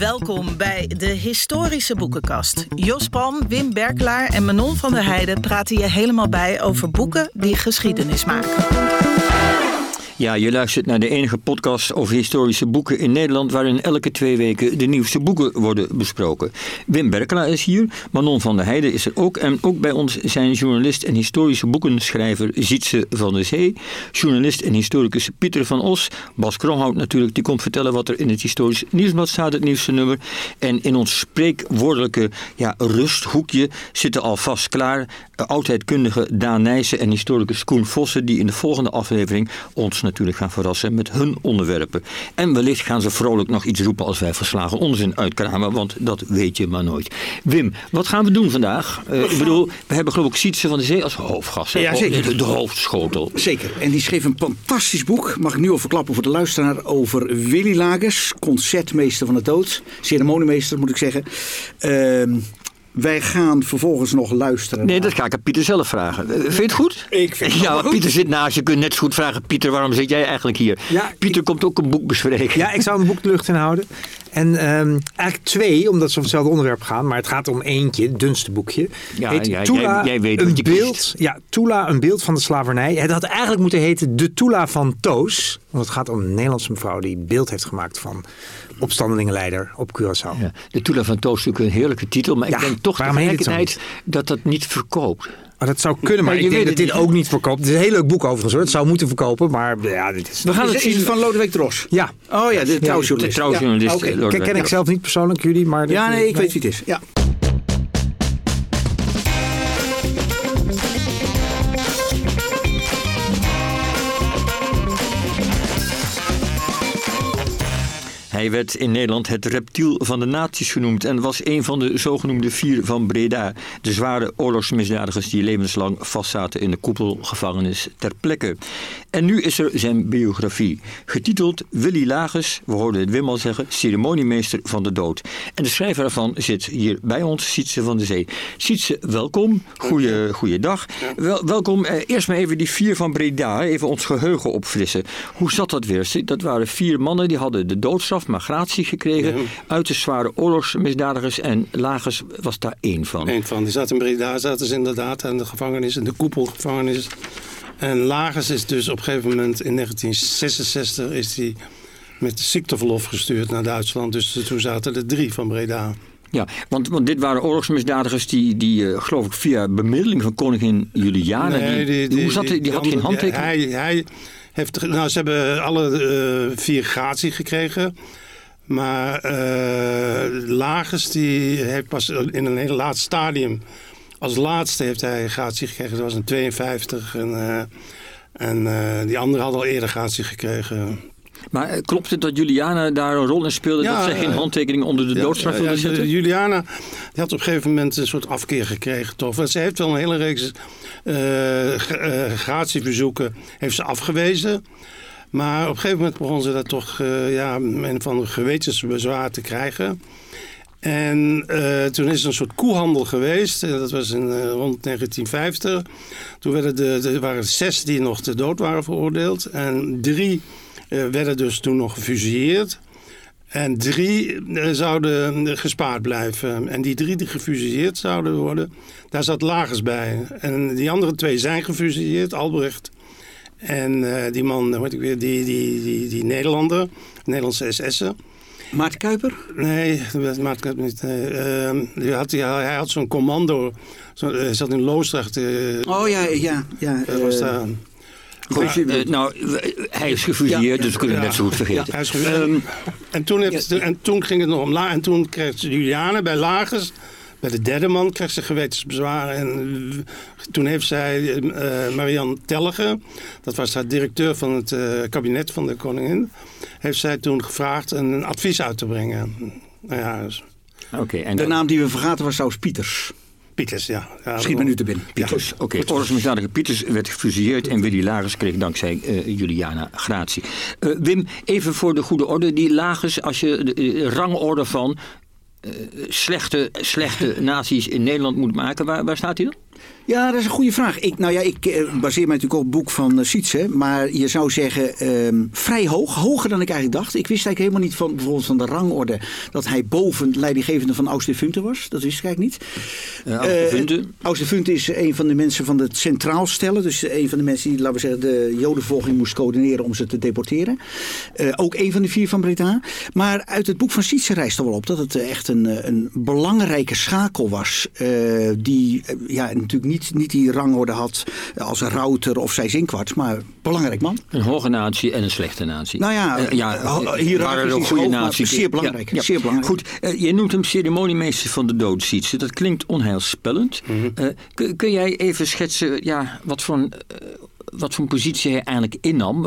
Welkom bij de Historische Boekenkast. Jos Palm, Wim Berkelaar en Manon van der Heijden praten je helemaal bij over boeken die geschiedenis maken. Ja, je luistert naar de enige podcast over historische boeken in Nederland waarin elke twee weken de nieuwste boeken worden besproken. Wim Berkela is hier, Manon van der Heijden is er ook en ook bij ons zijn journalist en historische boekenschrijver Zietse van der Zee, journalist en historicus Pieter van Os, Bas Kromhout natuurlijk, die komt vertellen wat er in het historisch nieuwsblad staat, het nieuwste nummer. En in ons spreekwoordelijke ja, rusthoekje zitten alvast klaar oudheidkundige Daan Nijssen en historicus Koen Vossen die in de volgende aflevering ons natuurlijk gaan verrassen met hun onderwerpen. En wellicht gaan ze vrolijk nog iets roepen als wij verslagen onzin uitkramen, want dat weet je maar nooit. Wim, wat gaan we doen vandaag? Uh, ik bedoel, we hebben geloof ik Sietse van de Zee als hoofdgast. Ja, zeker. De, de, hoofdschotel. Zeker. En die schreef een fantastisch boek, mag ik nu al verklappen voor de luisteraar, over Willy Lagers, concertmeester van de dood. Ceremoniemeester moet ik zeggen. Uh, wij gaan vervolgens nog luisteren. Nee, dat ga ik aan Pieter zelf vragen. Eh, vind je het goed? Ik vind het Ja, goed. Pieter zit naast je. kunt net zo goed vragen. Pieter, waarom zit jij eigenlijk hier? Ja, Pieter komt ook een boek bespreken. Ja, ik zou een boek de lucht inhouden. En ehm, eigenlijk twee, omdat ze over hetzelfde onderwerp gaan. Maar het gaat om eentje, het dunste boekje. Ja, Heet ja, Tula, jij- jij weet een wat je beeld, kiest. Ja, Tula, een beeld van de slavernij. Het had eigenlijk moeten heten De Tula van Toos. Want het gaat om een Nederlandse mevrouw die beeld heeft gemaakt van opstandelingenleider op Curaçao. Ja, de Tula van Toos is natuurlijk een heerlijke titel, maar ik denk toch tegelijkertijd dat dat niet verkoopt. Maar dat zou kunnen, maar Maar ik je denk weet dat dit niet. ook niet verkoopt. Het is een heel leuk boek overigens hoor. Het zou moeten verkopen, maar ja, dit is... We gaan Is, het is het zien. van Lodewijk Dros? Ja, Oh ja, de trouwjournalist. de trouwjournalist, Ja, oké. eh, ken, ik zelf niet persoonlijk, jullie, maar... Ja, nee, ik weet wie het is. Ja. Hij werd in Nederland het reptiel van de naties genoemd en was een van de zogenoemde vier van Breda. De zware oorlogsmisdadigers die levenslang vastzaten in de koepelgevangenis ter plekke. En nu is er zijn biografie, getiteld Willy Lagers, we hoorden het Wim al zeggen, ceremoniemeester van de dood. En de schrijver ervan zit hier bij ons, Sietse van de Zee. Sietse, welkom. Goeie, goeiedag. Wel, welkom. Eh, eerst maar even die vier van Breda, even ons geheugen opfrissen. Hoe zat dat weer? Dat waren vier mannen die hadden de doodstraf, gratie gekregen uit de zware oorlogsmisdadigers en Lagers was daar één van. Een van. Die zat in Breda, zaten ze inderdaad aan de gevangenis, in de koepelgevangenis. En Lagers is dus op een gegeven moment in 1966 is hij met ziekteverlof gestuurd naar Duitsland. Dus toen zaten er drie van Breda. Ja, want, want dit waren oorlogsmisdadigers die, die eh, geloof ik via bemiddeling van koningin Juliana, die, hoe zat die, die had geen handtekening? Hij, hij nou, ze hebben alle eh, vier gratie gekregen. Maar eh Lagers die heeft pas in een heel laat stadium. Als laatste heeft hij gratie gekregen. Dat was in 52. En, eh, en die anderen hadden al eerder gratie gekregen. Maar eh, klopt het dat Juliana daar een rol in speelde Ja, dat ze geen eh, handtekening onder de doodstraf wilde ja, zetten? Juliana die had op een gegeven moment een soort afkeer gekregen, toch? Want ze heeft wel een hele reeks gra- eh, gratieverzoeken heeft ze afgewezen. Maar op een gegeven moment begon ze dat toch ja, een van de gewetensbezwaar te krijgen. En toen is er een soort koehandel geweest. Dat was in, rond 1950. Toen werden de, er waren zes die nog te dood waren veroordeeld. En drie werden dus toen nog gefusilleerd. En drie eh, zouden eh, gespaard blijven. En die drie die gefusilleerd zouden worden, daar zat Lagers bij. En die andere twee zijn gefusilleerd, Albrecht. En eh, die man, heet ik weer, die, die, die, die Nederlander, Nederlandse SS'en. Maarten Kuiper? Nee, maakt het niet. Ehm, die had, die, hij had zo'n commando. Zo, hij zat in Loosdrecht. eh, Oh ja, ja. ja was eh, daar. Goed, Eh, nou, w- hij is gefusilleerd, Ja, dus we kunnen het net zo goed vergeten. Hij is ge- en, toen heeft, en toen ging het nog om la En toen kreeg Juliane bij Lagers, bij de derde man, kreeg ze gewetensbezwaren. En eh, toen heeft zij eh Marianne Tellige, dat was haar directeur van het eh, kabinet van de koningin, heeft zij toen gevraagd een advies uit te brengen. Nou ja, dus, Oké, en de dan- naam die we vergaten was Saus Pieters. Pieters, ja. ja Schiet me nu te binnen. Pieters. Oké, oorlogsmisdadiger Pieters werd gefusilleerd en Willy Lagers kreeg dankzij eh, Juliana gratie. Eh, Wim, even voor de goede orde. Die Lagers, als je de eh, rangorde van eh, slechte, slechte naties in Nederland moet maken, waar, waar staat hij dan? Ja, dat is een goede vraag. Ik, nou ja, ik eh, baseer mij natuurlijk op het boek van uh, Sietse. Maar je zou zeggen ehm, vrij hoog. Hoger dan ik eigenlijk dacht. Ik wist eigenlijk helemaal niet van bijvoorbeeld van de rangorde dat hij boven leidinggevende van Aus de Funte was. Dat wist ik eigenlijk niet. Uh, Aus de Funte? Aus de Funte is een van de mensen van het Centraal Stellen. Dus een van de mensen die, laten we zeggen, de jodenvolging moest coördineren om ze te deporteren. ook een van de vier van Breda. Maar uit het boek van Sietse rijst er wel op dat het echt een, een belangrijke schakel was. die ja, natuurlijk niet niet, die rangorde had als een router of zij zinkwart, maar belangrijk man. Een hoge natie en een slechte natie. Nou ja, uh, ja hier waren er ook goede naties. Zeer belangrijk. Ja, Zeer belangrijk. Goed, uh, je noemt hem ceremoniemeester van de doodsietse. Dat klinkt onheilspellend. Mm -hmm. uh, kun jij even schetsen ja, wat voor een wat voor positie hij eigenlijk innam.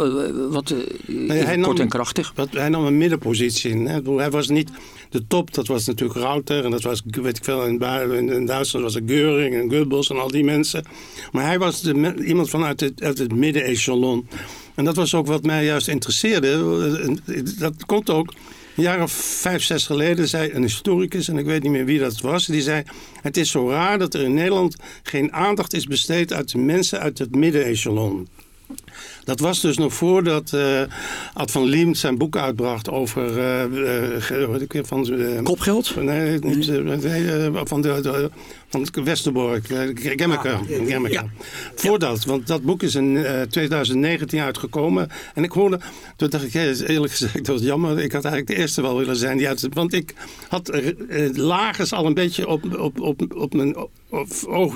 Wat, nee, hij kort en krachtig. Wat, hij nam een middenpositie in. Hè. Hij was niet de top, dat was natuurlijk Rauter. En dat was, weet ik veel, in, Duitsland was het Geuring en Goebbels en al die mensen. Maar hij was iemand vanuit het, midden-echelon. En dat was ook wat mij juist interesseerde. Dat komt ook een jaar of vijf, zes geleden zei een historicus, en ik weet niet meer wie dat was, die zei: Het is zo raar dat er in Nederland geen aandacht is besteed uit de mensen uit het midden-echelon. Dat was dus nog voordat uh, Ad van Liem zijn boek uitbracht over... Uh, uh, van, Kopgeld? Nee, niet, nee van de, de van Westerbork, Gemmeke. Ah, ja. Voordat, want dat boek is in 2019 uitgekomen. En ik hoorde, toen dacht ik, eerlijk gezegd, dat was jammer. Ik had eigenlijk de eerste wel willen zijn. Die uit, want ik had lagers al een beetje op, op, op, op mijn of oog,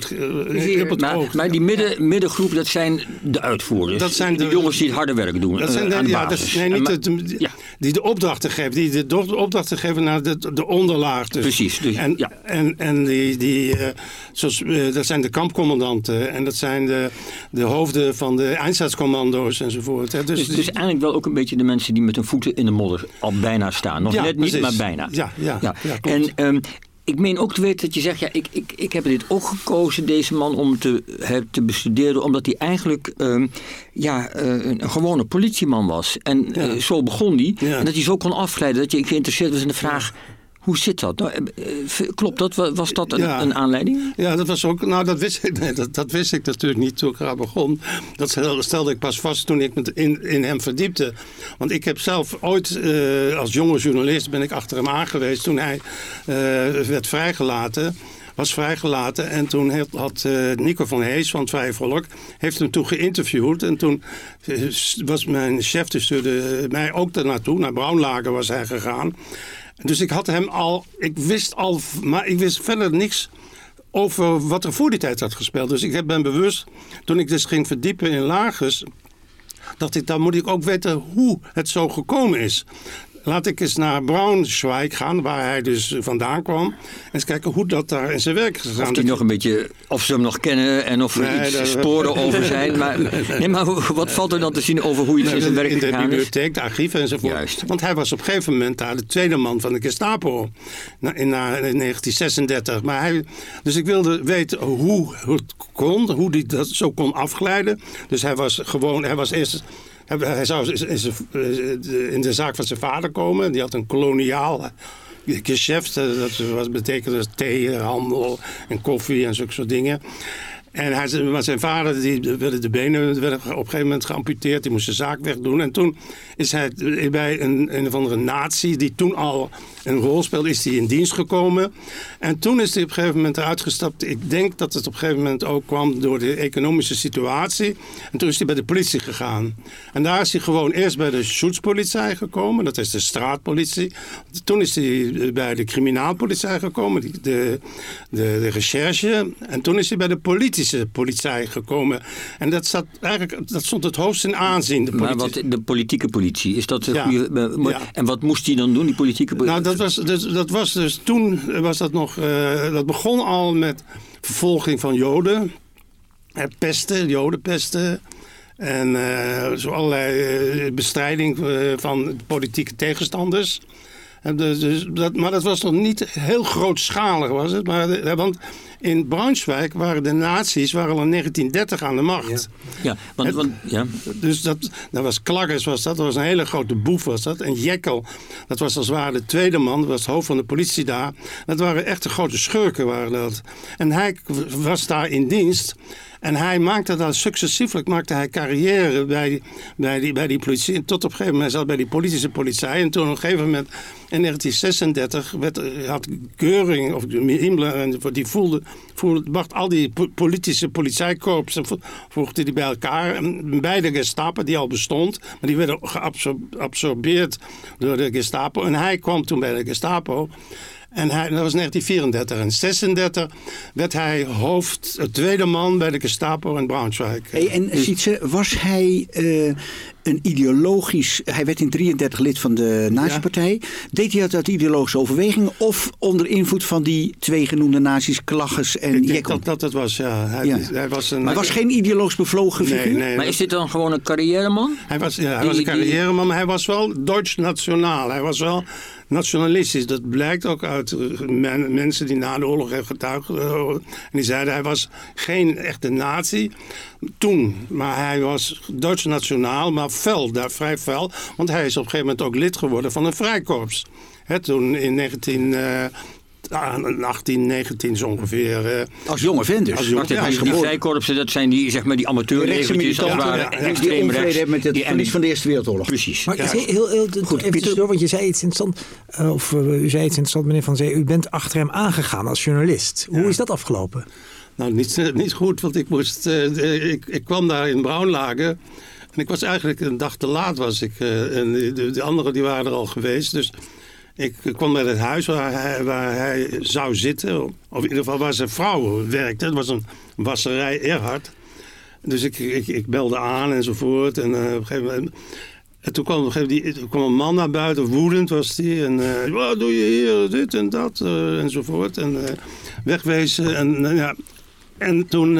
op het maar, oog. Maar die midden, middengroep, dat zijn de uitvoerders. Dat zijn de, jongens die het harde werk doen. Dat zijn de, uh, ja, dat, nee, niet de, ja. die de opdrachten geven. Die de opdrachten geven naar de, de onderlaag. Dus. Precies. Dus, en, ja. en, en die, die, uh, zoals, uh, dat zijn de kampcommandanten. En dat zijn de, de hoofden van de eindstaatscommando's enzovoort. Hè. Dus, dus, dus, eigenlijk wel ook een beetje de mensen die met hun voeten in de modder al bijna staan. Nog net niet, maar bijna. Ja, ja, ja. en um, ik meen ook te weten dat je zegt, ja, ik, ik, ik heb dit ook gekozen, deze man, om te, te bestuderen, omdat hij eigenlijk um, ja, uh, een, gewone politieman was. En ja. uh, zo begon hij. Ja. En dat hij zo kon afleiden dat je geïnteresseerd was in de vraag. Hoe zit dat? Nou, eh, klopt dat? Was dat een, ja. een, aanleiding? Ja, dat was ook. Nou, dat wist ik, nee, dat, dat, wist ik natuurlijk niet toen ik eraan begon. Dat stelde ik pas vast toen ik me in, in hem verdiepte. Want ik heb zelf ooit uh, als jonge journalist ben ik achter hem aan geweest toen hij uh, werd vrijgelaten was vrijgelaten. En toen had, had uh, Nico van Hees van het Vrije Volk heeft hem toen geïnterviewd. En toen was mijn chef, stuurde mij ook daar naartoe. Naar Braunlager was hij gegaan. Dus ik had hem al, ik wist al, maar ik wist verder niks over wat er voor die tijd had gespeeld. Dus ik ben bewust, toen ik dus ging verdiepen in Lagers, dacht ik, dan moet ik ook weten hoe het zo gekomen is. Laat ik eens naar Braunschweig gaan, waar hij dus vandaan kwam. En eens kijken hoe dat daar in zijn werk is gegaan. Of, die nog een beetje, of ze hem nog kennen en of er nee, iets sporen over zijn. Maar, nee, maar wat valt er dan te zien over hoe het in zijn werk gegaan is? In de bibliotheek, de archieven enzovoort. Juist. Want hij was op een gegeven moment daar de tweede man van de Gestapo. In, in 1936. Maar hij, dus ik wilde weten hoe het kon, hoe hij dat zo kon afglijden. Dus hij was gewoon, hij was eerst hij zou in de zaak van zijn vader komen. Die had een koloniaal geschäft. Dat betekende theehandel en koffie en zulke soort dingen. En hij, maar zijn vader, die werden de benen op een gegeven moment geamputeerd. Die moest zijn zaak wegdoen. En toen is hij bij een, een of andere natie, die toen al een rol speelde, is hij in dienst gekomen. En toen is hij op een gegeven moment eruit gestapt. Ik denk dat het op een gegeven moment ook kwam door de economische situatie. En toen is hij bij de politie gegaan. En daar is hij gewoon eerst bij de Schutzpolizei gekomen. Dat is de straatpolitie. Toen is hij bij de criminaalpolitie gekomen. De, de, de recherche. En toen is hij bij de politische politie gekomen. En dat, zat eigenlijk, dat stond het hoogst in aanzien. De maar wat, de politieke politie, is dat een ja. goede... Ja. En wat moest hij dan doen, die politieke politie? Nou, dat was, dus, dat was dus toen was dat nog. Uh, dat begon al met vervolging van Joden. Pesten, Jodenpesten. En uh, zo allerlei bestrijding van politieke tegenstanders. Dus dat, maar dat was nog niet heel grootschalig, was het. Maar, want in Braunschweig waren de nazi's waren al in 1930 aan de macht. Ja, want, want, ja. Dus dat, dat was Klaggers, was dat. dat was een hele grote boef was dat. En Jekkel, dat was als het ware de tweede man, dat was het hoofd van de politie daar. Dat waren echte grote schurken waren dat. En hij was daar in dienst. En hij maakte dat successieflijk maakte hij carrière bij, bij, die, bij die politie. Tot op een gegeven moment zat bij die politische politie. En toen op een gegeven moment in 1936 werd, had Geuring of Himmler, die voelde, voelde bracht al die politische politiekorpsen voegde die bij elkaar. Bij de Gestapo, die al bestond, maar die werden geabsorbeerd door de Gestapo. En hij kwam toen bij de Gestapo. En hij, dat was 1934. En 36 werd hij hoofd, het tweede man bij de Gestapo in Braunschweig. Hey, en Sietse, was hij uh, een ideologisch... Hij werd in 33 lid van de nazi-partij. Deed hij dat uit ideologische overweging of onder invloed van die twee genoemde nazi's, Klaggers en Jekkel? dat dat het was, ja. Hij, ja. hij was een, maar was geen ideologisch bevlogen figuur? Nee, nee, maar is dit dan gewoon een carrièreman? Hij was, ja, hij was een carrièreman, maar hij was wel Duits nationaal. Hij was wel nationalistisch. Dat blijkt ook uit eh, mensen die na de oorlog hebben getuigd. Eh, en die zeiden hij was geen echte nazi toen. Maar hij was Duits nationaal, maar fel, daar vrij fel. Want hij is op een gegeven moment ook lid geworden van een vrijkorps. He, toen in 19... 18, 19 zo ongeveer. Uh, als jonge vent dus. Als jonge, ja, die vrijkorpsen, dat zijn die, zeg maar, die als het ware. Ja, extreem rechts. met het verlies van de Eerste Wereldoorlog. Precies. Maar ja. heel, heel, Goed, even door, want je zei iets interessant. Uh, of uh, u zei iets interessant, meneer Van Zee. U bent achter hem aangegaan als journalist. Hoe is dat afgelopen? Nou, niet, niet goed, want ik moest... ik, ik kwam daar in Braunlagen... En ik was eigenlijk een dag te laat was ik. en de, de anderen die waren er al geweest. Dus ik kwam bij het huis waar hij, waar hij zou zitten. Of in ieder geval waar zijn vrouw werkte. Het was een wasserij Erhard. Dus ik, ik, ik belde aan enzovoort. En uh, op een gegeven moment... En toen kwam, die, toen kwam een man naar buiten, woedend was die. En uh, wat doe je hier, dit en dat, uh, enzovoort. En wegwezen. En, ja. en toen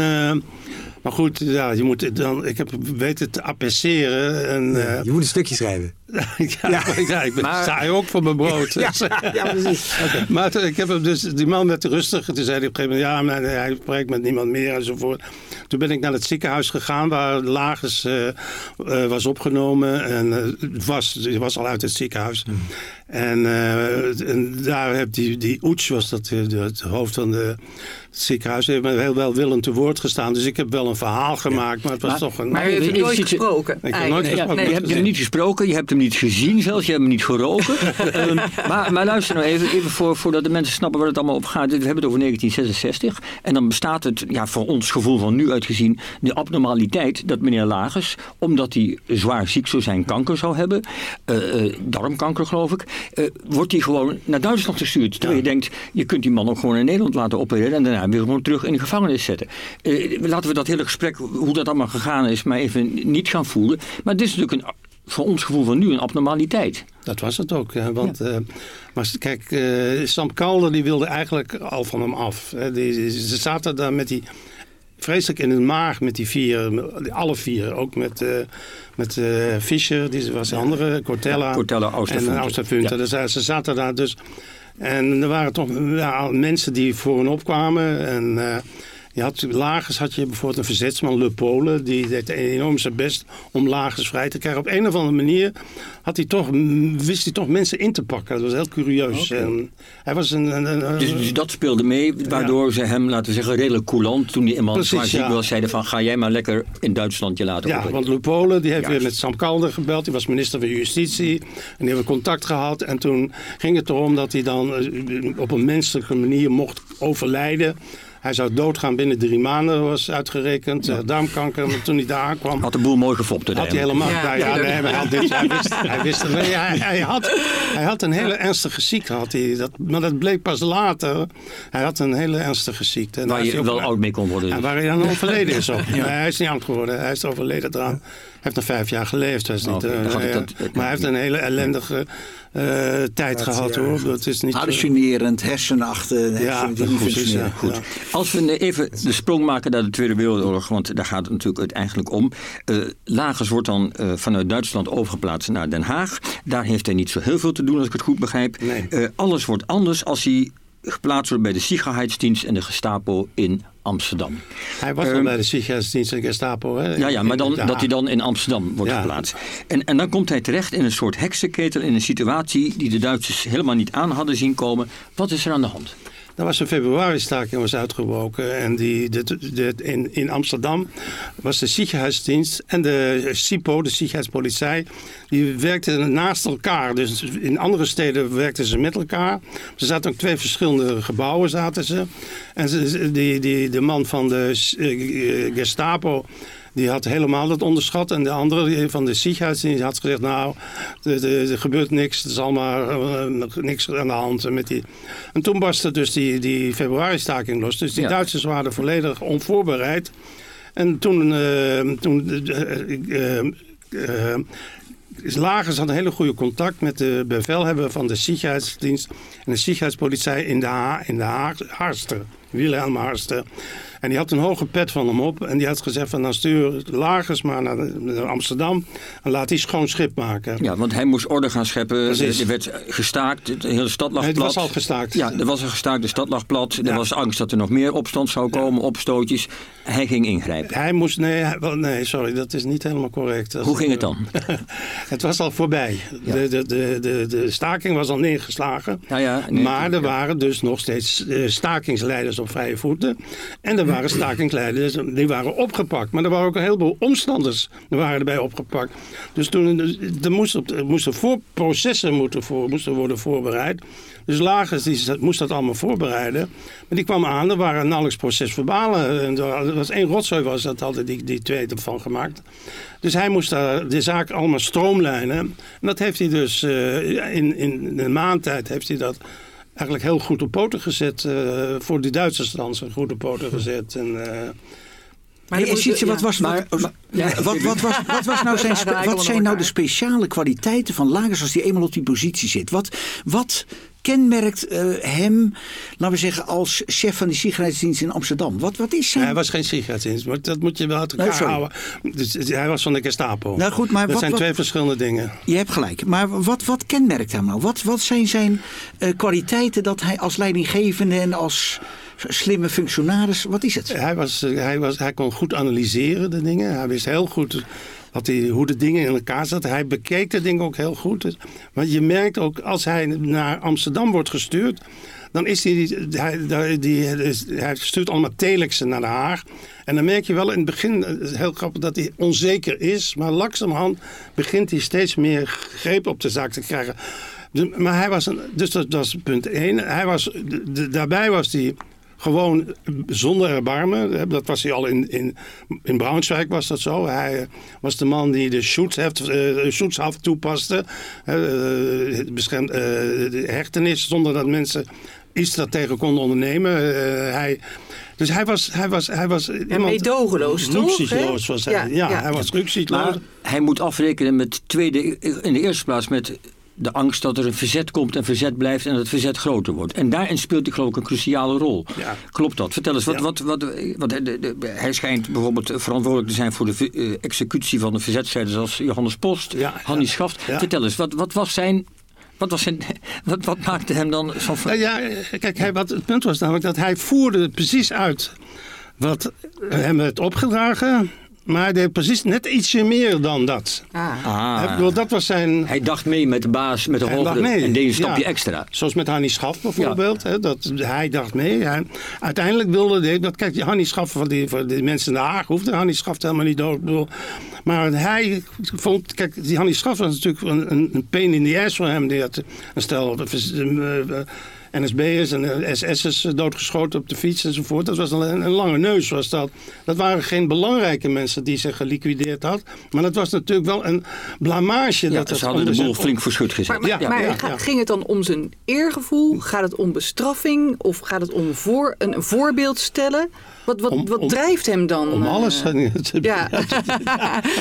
maar goed, ja, je moet dan, ik heb weten te appreciëren. En, ja, je moet een stukje schrijven. ja, ja. ik ben maar... saai ook voor mijn brood. ja, ja, precies. Maar ik heb hem dus, die man werd rustig. Toen zei hij op een gegeven moment, ja, maar hij spreekt met niemand meer enzovoort. Toen ben ik naar het ziekenhuis gegaan waar Lagers uh, uh, was opgenomen. En uh, was, was al uit het ziekenhuis. Hmm. En, en, daar heb die, die Oets, was dat het hoofd van de, het ziekenhuis, heeft me heel welwillend te woord gestaan. Dus ik heb wel een verhaal gemaakt, maar het was toch een... Maar je hebt nooit gesproken? Ik heb nooit gesproken. Nee, je hebt hem niet gesproken, je hebt hem niet gezien zelfs, je hebt hem niet geroken. um, maar, maar, luister nou even, even voor, voordat de mensen snappen waar het allemaal op gaat. We hebben het over 1966 en dan bestaat het, ja, voor ons gevoel van nu uitgezien, de abnormaliteit dat meneer Lagers, omdat hij zwaar ziek zou zijn, kanker zou hebben, uh, uh, darmkanker geloof ik, uh, wordt hij gewoon naar Duitsland gestuurd. Terwijl ja. je denkt, je kunt die man ook gewoon in Nederland laten opereren en daarna weer gewoon terug in de gevangenis zetten. laten we dat hele gesprek, hoe dat allemaal gegaan is, maar even niet gaan voelen. Maar dit is natuurlijk een voor ons gevoel van nu een abnormaliteit. Dat was het ook. Want, ja. Uh, maar kijk, uh, Sam Calder die wilde eigenlijk al van hem af. Hè. Die, ze zaten daar met die vreselijk in de maag met die vier, alle vier. Ook met, uh, met Fischer, die was de andere, Cortella, Cortella en Austerfunter. Ja. Dus ze zaten daar dus... En er waren toch ja, mensen die voor hen opkwamen en... Je had, Lagers had je bijvoorbeeld een verzetsman, Le Pole, die deed enorm zijn best om Lagers vrij te krijgen. Op een of andere manier had hij toch, wist hij toch mensen in te pakken. Dat was heel curieus. Okay. En hij was een, een, een dus, dus, dat speelde mee, waardoor ja. ze hem, laten we zeggen, redelijk coulant, toen hij eenmaal zwaar ziek ja. was, zeiden van ga jij maar lekker in Duitsland je laten Ja, want Le Pole, die heeft Juist. weer met Sam Calder gebeld. Die was minister van Justitie. En die hebben contact gehad. En toen ging het erom dat hij dan op een menselijke manier mocht overlijden. Hij zou doodgaan binnen drie maanden, was uitgerekend. Ja. darmkanker, maar toen hij daar aankwam... Had de boel mooi gefopt. Had hij helemaal... Ja, ja, nee, hij, had dit, hij wist, hij, wist nee, hij, hij, had, hij had een hele ernstige ziekte. Had hij, dat, maar dat bleek pas later. Hij had een hele ernstige ziekte. En waar je wel oud mee kon worden. En waar hij dan overleden is ook. Nee, hij is niet oud geworden. Hij is overleden eraan. Hij heeft nog vijf jaar geleefd. Hij is niet, oh, uh, dat, maar hij heeft een hele ellendige uh, tijd gehad hoor. Dat is niet Hallucinerend, hersenachten. Ja, goed, ja, goed. Ja. Als we even de sprong maken naar de Tweede Wereldoorlog, want daar gaat het natuurlijk uiteindelijk om. Uh, Lagers wordt dan uh, vanuit Duitsland overgeplaatst naar Den Haag. Daar heeft hij niet zo heel veel te doen, als ik het goed begrijp. Nee. alles wordt anders als hij geplaatst wordt bij de Sicherheidsdienst en de Gestapo in Amsterdam. Hij was al Ehm, bij de Sicherheidsdienst en Gestapo. Hè? Ja, ja, maar dan, dat hij dan in Amsterdam wordt Ja. geplaatst. En, en dan komt hij terecht in een soort heksenketel, in een situatie die de Duitsers helemaal niet aan hadden zien komen. Wat is er aan de hand? Er was een februari-staking was uitgebroken. En die, de, in, in Amsterdam was de Sicherheidsdienst en de SIPO, de Sicherheidspolizei, die werkten naast elkaar. Dus in andere steden werkten ze met elkaar. Er zaten ook twee verschillende gebouwen zaten ze. En ze, ze- die, die, de man van de eh, Gestapo, die had helemaal dat onderschat. En de andere van de Sicherheidsdienst had gezegd... nou, er, gebeurt niks. Er is allemaal eh, niks aan de hand. Met die... En toen barstte dus die, die februari-staking los. Dus die Ja. Duitsers waren volledig onvoorbereid. En toen... eh, toen eh, Lagers had een hele goede contact met de bevelhebber van de Sicherheidsdienst en de Sicherheidspolizei in de, ha in de Haag, Harster, Wilhelm Harster. En die had een hoge pet van hem op en die had gezegd van dan stuur Lagers maar naar, Amsterdam en laat die schoon schip maken. Ja, want hij moest orde gaan scheppen. Precies. Er werd gestaakt. De hele stad lag het plat. was al gestaakt. Ja, er was een gestaakt. De stad lag plat. Er was angst dat er nog meer opstand zou komen, opstootjes. Hij ging ingrijpen. Hij moest, nee, hij- nee, sorry, dat is niet helemaal correct. Hoe ging het dan? het was al voorbij. Ja. De, de, de, de, de staking was al neergeslagen. Ja, nee, maar er waren dus nog steeds eh, stakingsleiders op vrije voeten. En er waren stakingsleiders die waren opgepakt. Maar er waren ook een heleboel omstanders waren erbij opgepakt. Dus toen er moesten, er moesten voor, processen moeten, voor, moesten worden voorbereid. Dus Lagers die moest dat allemaal voorbereiden. Maar die kwam aan, er waren nauwelijks procesverbalen. En er was één rotzooi was dat hadden die, die twee ervan gemaakt. Dus hij moest daar de zaak allemaal stroomlijnen. En dat heeft hij dus eh, in, in een maand tijd heeft hij dat eigenlijk heel goed op poten gezet. eh, voor die Duitsers dan zijn goed op poten gezet. En, eh, Maar Hey, Sietse, wat, was, Maar- wat, maar- ja, wat, wat, was, wat, was nou zijn, wat zijn nou de speciale kwaliteiten van Lagers als hij eenmaal op die positie zit? Wat, wat kenmerkt eh, hem, laten we zeggen, als chef van de Sicherheidsdienst in Amsterdam? Wat, wat is zijn... hij was geen sicherheidsdienst, maar dat moet je wel uit elkaar Nee, sorry. houden. Dus, hij was van de Gestapo. Nou goed, maar dat wat- zijn wat- twee verschillende dingen. Je hebt gelijk. Maar wat, wat kenmerkt hem nou? Wat, wat zijn zijn eh, kwaliteiten dat hij als leidinggevende en als slimme functionaris, wat is het? Hij, was, eh, hij, was, hij kon goed analyseren, de dingen. Hij wist heel goed hij, hoe de dingen in elkaar zaten. Hij bekeek de dingen ook heel goed. Dus- Maar je merkt ook, als hij naar Amsterdam wordt gestuurd... dan is hij, hij, die, hij stuurt allemaal telexen naar Den Haag. En dan merk je wel in het begin, heel grappig, dat hij onzeker is. Maar langzamerhand begint hij steeds meer greep op de zaak te krijgen. Maar hij was, een, dus dat, is punt één. Hij was, daarbij was hij gewoon zonder erbarmen. Dat was hij al in, in, in Braunschweig was dat zo. Hij was de man die de Schutzhaft, eh, de Schutzhaft toepaste. Eh, eh, beschermd, eh, de hechtenis zonder dat mensen iets daartegen konden ondernemen. Eh, hij, dus hij was, hij was, hij was iemand... meedogenloos, toch, was hij. Ja, Ja, ja. hij was rücksichtsloos. Maar hij moet afrekenen met tweede, in de eerste plaats met de angst dat er een verzet komt en verzet blijft en dat het verzet groter wordt. En daarin speelt hij geloof ik een cruciale rol. Ja. Klopt dat? Vertel eens, wat, Ja. wat, wat, wat, de- de- hij schijnt bijvoorbeeld verantwoordelijk te zijn voor de eh, executie van de verzetstrijders als Johannes Post, Ja, Hannie. Schaft. Vertel eens, wat, wat was zijn... Wat, was zijn, wat, wat maakte hem dan zo van... Nou ja, kijk, hij, wat het punt was namelijk dat hij voerde precies uit wat hem werd opgedragen. Maar hij deed precies net ietsje meer dan dat. Ah. Ah, Ik bedoel, dat was zijn... hij dacht mee met de baas, met de Hij hogere dacht mee. en deed een stapje Ja. extra. Zoals met Hannie Schaf bijvoorbeeld. Hè, dat, hij dacht mee. Hij, uiteindelijk wilde hij... Dat, kijk, die Hannie Schaf van die, van die mensen in Den Haag hoefde Hannie Schaf helemaal niet dood. Bedoel, maar hij vond... Kijk, die Hannie Schaf was natuurlijk een, een, een pain in the ass voor hem. Die had een stel... eh, eh, NSB'ers en eh, SS'ers doodgeschoten op de fiets enzovoort. Dat was een, een lange neus was dat. Dat waren geen belangrijke mensen die zich geliquideerd had. Maar dat was natuurlijk wel een blamage. Ja, dat het ze hadden de boel zijn- flink voor schut gezet. Maar, maar, Ja, maar ja, ga- ja. ging het dan om zijn eergevoel? Gaat het om bestraffing? Of gaat het om voor, een, een voorbeeld stellen? Wat, wat, Om- wat om- drijft hem dan? Om eh, alles ging het. Ja.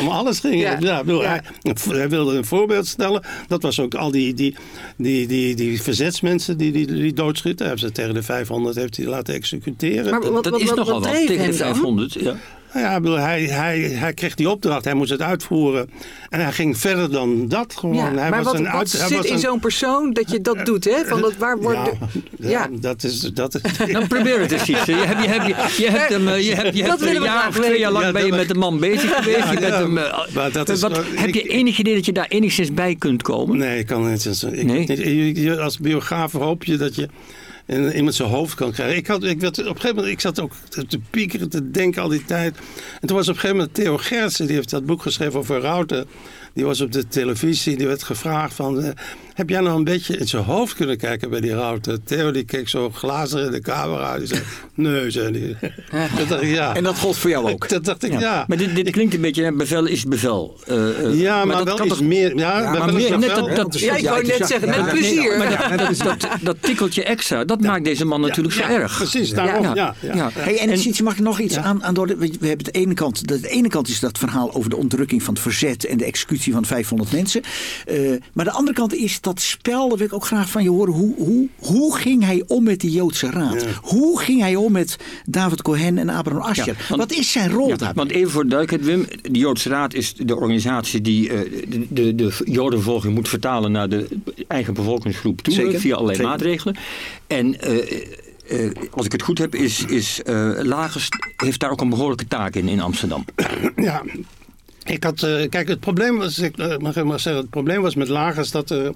om alles ging Ja. het. Ja, ik bedoel, Ja. Hij, hij wilde een voorbeeld stellen. Dat was ook al die, die, die, die, die verzetsmensen die, die, die doodschieten. Hij heeft ze tegen de 500 heeft hij laten executeren. Maar wat, dat wat, is wat, nogal wat wat, dreef tegen de hem dan? 500. Ja. Nou ja, bedoel, hij, hij, hij kreeg die opdracht, hij moest het uitvoeren. En hij ging verder dan dat gewoon. Ja, hij maar was wat, een wat uit- hij zit was in een- zo'n persoon dat je dat doet, hè? Van dat, waar wordt ja, de- ja, ja. dat is... Dat is Dan probeer het eens iets. Je hebt, je hebt, je, hebt hem, eh, je hebt, je hebt een jaar of twee jaar lang ben je met de man bezig geweest. Ja, je bent ja, hem, eh, maar dat is wat, heb je enig idee dat je daar enigszins bij kunt komen? Nee, ik kan niet. Ik, Nee? als biograaf hoop je dat je in, iemand zijn hoofd kan krijgen. Ik, had, ik, werd, op een gegeven moment, ik zat ook te, piekeren, te denken al die tijd. En toen was op een gegeven moment Theo Gertsen, die heeft dat boek geschreven over Routen. Die was op de televisie, die werd gevraagd van... eh, heb jij nou een beetje in zijn hoofd kunnen kijken bij die Routen? Theo die keek zo glazer in de camera. Die zei, nee, zei hij. Dat dacht ik, ja. En dat gold voor jou ook. Dat dacht ik, ja. Maar dit, dit klinkt een beetje, bevel is bevel. Eh, eh, Ja, maar, dat wel kan iets toch- meer. Ja, maar meer- net dat- dat- Ja, ik wou net zeggen, ja, met ja, plezier. Maar dat, dat, dat tikkeltje extra, dat maakt deze man natuurlijk zo ja, erg. Precies, daarom. Ja, ja, ja. Hey, en, Sietse, mag ik nog iets aan, aan door? We we hebben de ene kant, de, de ene kant is dat verhaal over de onderdrukking van het verzet en de executie van 500 mensen. Eh, maar de andere kant is dat spel, daar wil ik ook graag van je horen. Hoe, hoe, hoe ging hij om met die Joodse raad? Hoe ging hij om met David Cohen en Abraham? Ja, want- Wat is zijn rol Ja, daarbij? want even voor de duidelijkheid, Wim. De Joodse Raad is de organisatie die eh, de, de, de Jodenvervolging moet vertalen naar de eigen bevolkingsgroep toe. Zeker, Via allerlei zeker. maatregelen. En eh, eh, als ik het goed heb, is, is eh, Lagers heeft daar ook een behoorlijke taak in, in Amsterdam. Ja, ik had, eh, kijk, het probleem was, ik eh, mag ik maar zeggen, het probleem was met lagers dat er,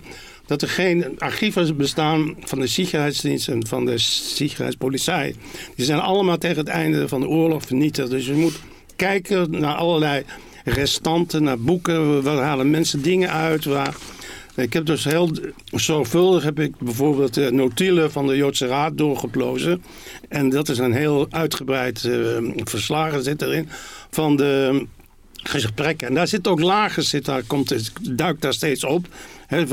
dat er geen archieven bestaan van de Sicherheidsdienst en van de Sicherheidspolizei. Die zijn allemaal tegen het einde van de oorlog vernietigd. Dus je moet kijken naar allerlei restanten, naar boeken, waar halen mensen dingen uit, waar... Ik heb dus heel zorgvuldig heb ik bijvoorbeeld de notulen van de Joodse Raad doorgeplozen. En dat is een heel uitgebreid eh, verslagen zit erin van de gesprekken. En daar zit ook lager, zit, daar komt, duikt daar steeds op. Eh,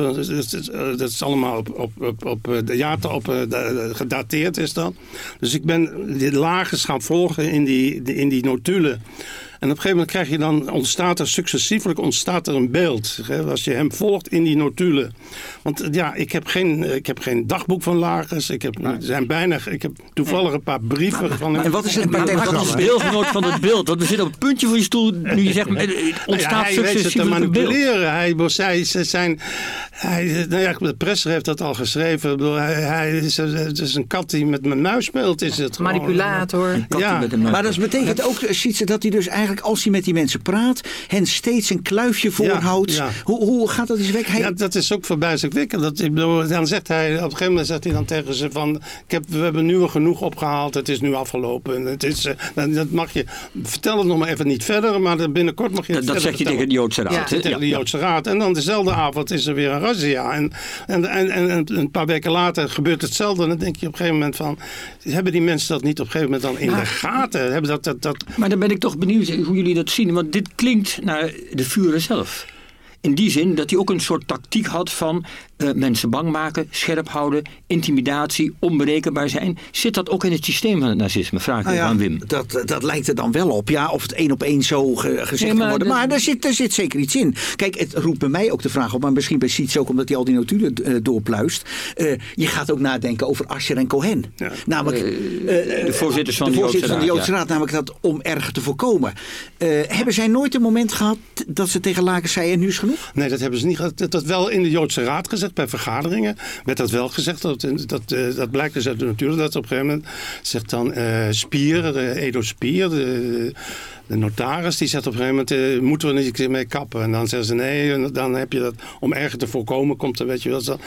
dat is allemaal op, op, op, op eh, de jaren op, eh, gedateerd is dat. Dus ik ben die lagers gaan volgen in die, in die notulen. En op een gegeven moment krijg je dan, ontstaat er successievelijk ontstaat er een beeld. Hè, als je hem volgt in die notulen. Want eh, ja, ik heb geen, ik heb geen dagboek van Lagers. Ik heb, er zijn bijna, ik heb toevallig een paar brieven van hem. En wat is het wat is deelgenoot van het beeld? Want we zitten op het puntje van je stoel nu je zegt, eh, ja, ontstaat hij weet het te beeld. manipuleren. Hij, zij, ze zijn, hij, nou ja, de presser heeft dat al geschreven. Ik bedoel, Hij, hij is, het is een kat die met mijn muis speelt. Is het gewoon. Manipulator. Ja. Maar dat betekent ook, eh, Sietse, dat hij dus eigenlijk, als hij met die mensen praat, hen steeds een kluifje voorhoudt. ja. Hoe, hoe gaat dat eens weg? Hij, Ja, dat is ook verbijzingwekkend. Dat, ik bedoel, dan zegt hij, op een gegeven moment zegt hij dan tegen ze van... Ik heb, we hebben nu al genoeg opgehaald, het is nu afgelopen. Het is, eh, dat, dat mag je, vertel het nog maar even niet verder, maar binnenkort mag je het Dat, zeg je tegen de Joodse Raad. Ja. tegen de Joodse Raad. En dan dezelfde avond is er weer een razzia. En, en, en, en, en een paar weken later gebeurt hetzelfde. En dan denk je op een gegeven moment van... Hebben die mensen dat niet op een gegeven moment dan in de gaten? Hebben dat, dat, dat, Maar dan ben ik toch benieuwd hoe jullie dat zien. Want dit klinkt naar de Führer zelf. In die zin dat hij ook een soort tactiek had van eh, mensen bang maken, scherp houden, intimidatie, onberekenbaar zijn. Zit dat ook in het systeem van het nazisme? Vraag ik Nou even aan Wim. Dat, dat lijkt er dan wel op. Ja, of het één op één zo ge- gezegd Nee, kan maar worden. Maar daar zit, daar zit zeker iets in. Kijk, het roept bij mij ook de vraag op. Maar misschien bij Siets ook omdat hij al die notulen eh, doorpluist. Eh, je gaat ook nadenken over Ascher en Cohen. Namelijk, eh, de voorzitters van de de voorzitter van de Joodse Raad, Raad. Namelijk dat om erger te voorkomen. Eh, hebben zij nooit een moment gehad dat ze tegen Lakers zeiden en nu is genoeg? Nee, dat hebben ze niet. Dat dat wel in de Joodse Raad gezegd, bij vergaderingen werd dat wel gezegd. Dat, dat, eh, dat blijkt dus uit de natuur. Dat op een gegeven moment zegt dan eh, Spier, eh, Edo Spier, de notaris, die zegt op een gegeven moment, eh, moeten we niet mee kappen? En dan zeggen ze nee, en dan heb je dat, om erger te voorkomen, komt er, weet je wel. Zo.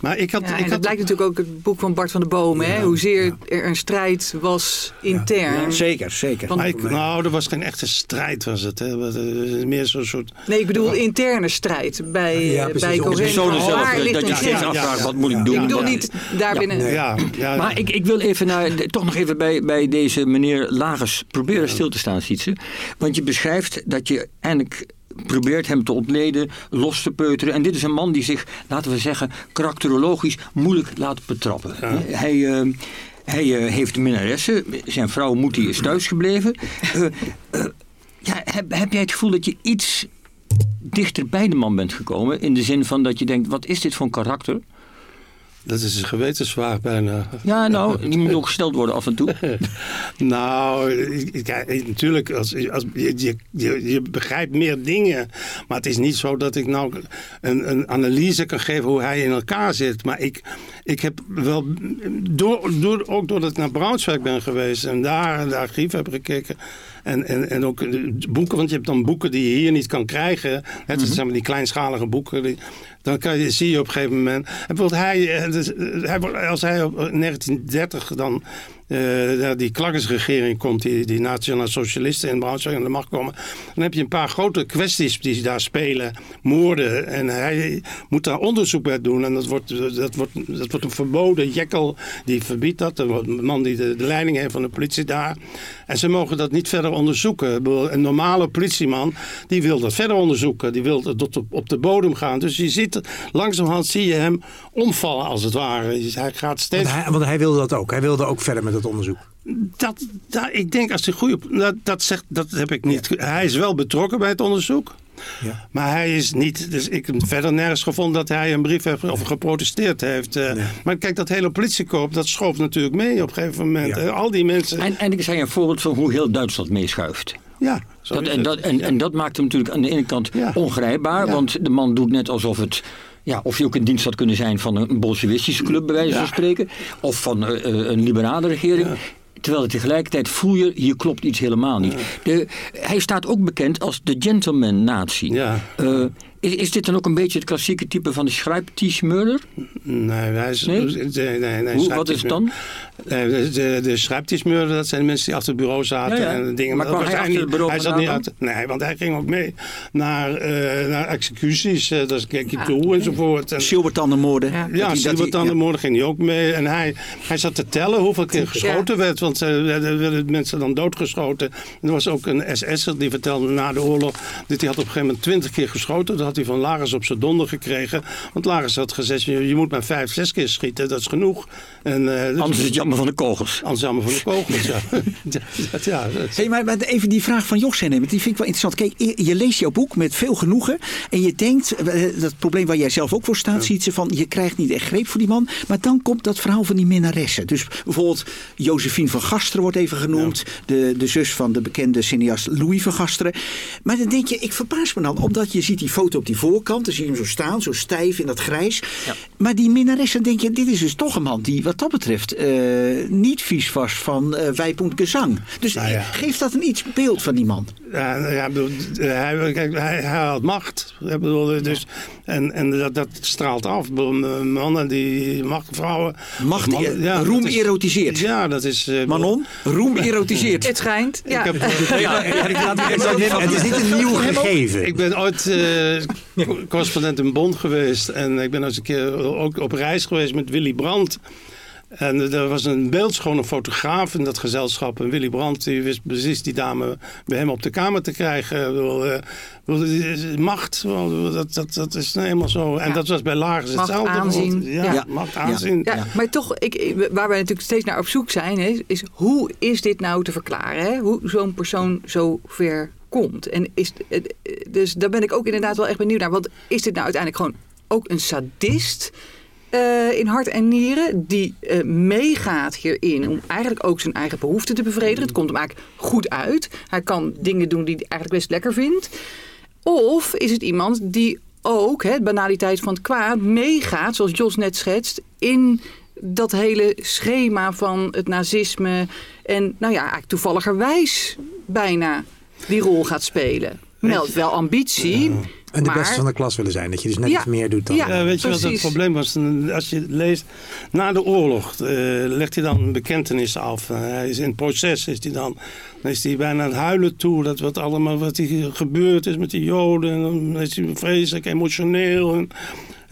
Maar ik had... Ja, ik en dat had blijkt natuurlijk ook het boek van Bart van der Boom. Hè? Hoezeer er een strijd was intern. Zeker, zeker. Want- maar ik- nou, er was geen echte strijd, was het. Hè. Meer zo'n soort... Nee, ik bedoel interne strijd bij, Ja, precies. bij de personen zelf, Waar dat- dat je steeds afvraagt, wat moet ik doen? Ik bedoel Ja. niet daarbinnen. Ja, Maar ik, ik wil even naar, de- toch nog even bij, bij deze meneer Lagers proberen stil te staan, Sietse. Want je beschrijft dat je eindelijk probeert hem te ontleden, los te peuteren. En dit is een man die zich, laten we zeggen, karakterologisch moeilijk laat betrappen. Hij... eh, hij eh, heeft minnaressen. Zijn vrouw Moetie is thuisgebleven. Eh, ja, heb, heb jij het gevoel dat je iets dichter bij de man bent gekomen? In de zin van dat je denkt, wat is dit voor een karakter? Dat is een gewetensvraag bijna. Ja, nou, die moet ook gesteld worden af en toe. Nou, natuurlijk, als, als, je, je, je, begrijpt meer dingen. Maar het is niet zo dat ik nou een, een analyse kan geven hoe hij in elkaar zit. Maar ik, ik heb wel, door, door, ook doordat ik naar Braunschweig ben geweest en daar de archief heb gekeken. En, en, en ook boeken, want je hebt dan boeken die je hier niet kan krijgen. Net als zeg maar, die kleinschalige boeken. Die, dan kan je, zie je op een gegeven moment. En hij, eh, dus, eh, als hij op 1930 dan eh, die Klakkensregering komt, die, die nationale socialisten in Braunschweig aan de macht komen. Dan heb je een paar grote kwesties die daar spelen. Moorden. En hij moet daar onderzoek bij doen. En dat wordt, dat wordt, dat wordt een verboden. Jekkel die verbiedt dat. De man die de, leiding heeft van de politie daar. En ze mogen dat niet verder onderzoeken. Een normale politieman die wil dat verder onderzoeken. Die wil tot op, de bodem gaan. Dus je ziet, langzamerhand zie je hem omvallen als het ware. Hij gaat steeds... Want hij, want hij wilde dat ook. Hij wilde ook verder met het onderzoek. Dat, dat, ik denk als hij goede. Dat, dat, zegt, dat heb ik niet. Hij is wel betrokken bij het onderzoek. Ja. Maar hij is niet. Dus ik heb verder nergens gevonden dat hij een brief heeft of geprotesteerd heeft. eh. Maar kijk, dat hele politiekorps, dat schoof natuurlijk mee op een gegeven moment. Ja. Eh, Al die mensen. En, en ik zei een voorbeeld van hoe heel Duitsland meeschuift. ja, zo Dat, is en, het. dat, en, en dat maakt hem natuurlijk aan de ene kant Ja. ongrijpbaar. Ja. Want de man doet net alsof het... Ja, of je ook in dienst had kunnen zijn van een bolsjewistische club, bij wijze van spreken. Of van eh, eh, een liberale regering. Terwijl tegelijkertijd voel je, hier klopt iets helemaal niet. De, hij staat ook bekend als de gentleman-natie. Ja. Eh, is, is dit dan ook een beetje het klassieke type van de Schreibtischmörder? Nee, hij is. Nee? nee, nee, nee, Hoe, wat is het dan? De, de, de dat zijn de mensen die achter het bureau zaten. Ja, ja. En dingen. Maar kwam dat hij was achter het bureau Hij zat niet achter, Nee, want hij ging ook mee naar, eh, naar executies. eh daar keek je toe enzovoort. En, Silbertandenmoorden. Ja. Dat ja, die- dat die- Silbertanden ja. morgen ging hij ook mee. En hij, hij zat te tellen hoeveel keer geschoten werd. Want eh, er werden mensen dan doodgeschoten. Er was ook een SS'er die vertelde na de oorlog... dat hij had op een gegeven moment twintig keer geschoten. Dat had hij van Lagers op zijn donder gekregen. Want Lagers had gezegd, je, moet maar vijf, zes keer schieten. Dat is genoeg. En, eh, dus- Anders is het jammer van de kogels. Anders jammer van de kogels, ja. dat- Hey, maar, maar even die vraag van Jos nemen, die vind ik wel interessant. Kijk, je- je leest jouw boek met veel genoegen. En je denkt, eh, dat probleem waar jij zelf ook voor staat, ziet ze van, je krijgt niet echt greep voor die man. Maar dan komt dat verhaal van die minnaressen. Dus bijvoorbeeld Josephine van Gasteren wordt even genoemd. De, de zus van de bekende cineast Louis van Gasteren. Maar dan denk je, ik verbaas me dan, omdat je ziet die foto op die voorkant. Dan zie je hem zo staan, zo stijf in dat grijs. Maar die minnaressen, denk je, dit is dus toch een man die wat dat betreft eh, niet vies was van eh Wijpoend Gezang. Dus Nou ja. geeft dat een iets beeld van die man? Ja, nou ja, ik bedoel, hij, kijk, hij, hij had macht. Ik bedoel, dus, en en dat, dat straalt af. Bedoel, Mannen die macht, vrouwen. Macht, mannen- eh, roem is- erotiseert. Ja, dat is. eh, Manon, roem erotiseert. Het schijnt. Ja. Ik, heb, Het is niet een nieuw gegeven. ik ben ooit eh, correspondent in Bonn geweest. En ik ben eens een keer ook op reis geweest met Willy Brandt. En er was een beeldschone fotograaf in dat gezelschap. En Willy Brandt die wist precies die dame bij hem op de kamer te krijgen. Eh, macht, dat, dat, dat is nou eenmaal zo. En Ja. dat was bij Lagers Macht, hetzelfde. aanzien. Ja, Ja. macht, aanzien. Ja, maar toch, ik, ik- waar wij natuurlijk steeds naar op zoek zijn, is, is hoe is dit nou te verklaren? Hè? Hoe zo'n persoon zo ver komt. En is, eh, dus daar ben ik ook inderdaad wel echt benieuwd naar. Want is dit nou uiteindelijk gewoon ook een sadist eh, in hart en nieren... die eh, meegaat hierin om eigenlijk ook zijn eigen behoeften te bevredigen? Het komt hem eigenlijk goed uit. Hij kan dingen doen die hij eigenlijk best lekker vindt. Of is het iemand die ook, hè, banaliteit van het kwaad, meegaat, zoals Jos net schetst, in dat hele schema van het nazisme. En nou ja, eigenlijk toevalligerwijs bijna die rol gaat spelen. Meldt wel ambitie. En de maar, beste van de klas willen zijn. Dat je dus net Ja. iets meer doet dan... Ja. Ja, weet je wat het probleem was? Als je leest, na de oorlog eh, legt hij dan een bekentenis af. Eh, hij is in het proces, is hij dan, dan is hij bijna aan het huilen toe. Dat wat allemaal wat hier gebeurd is met die Joden. En dan is hij vreselijk emotioneel. En,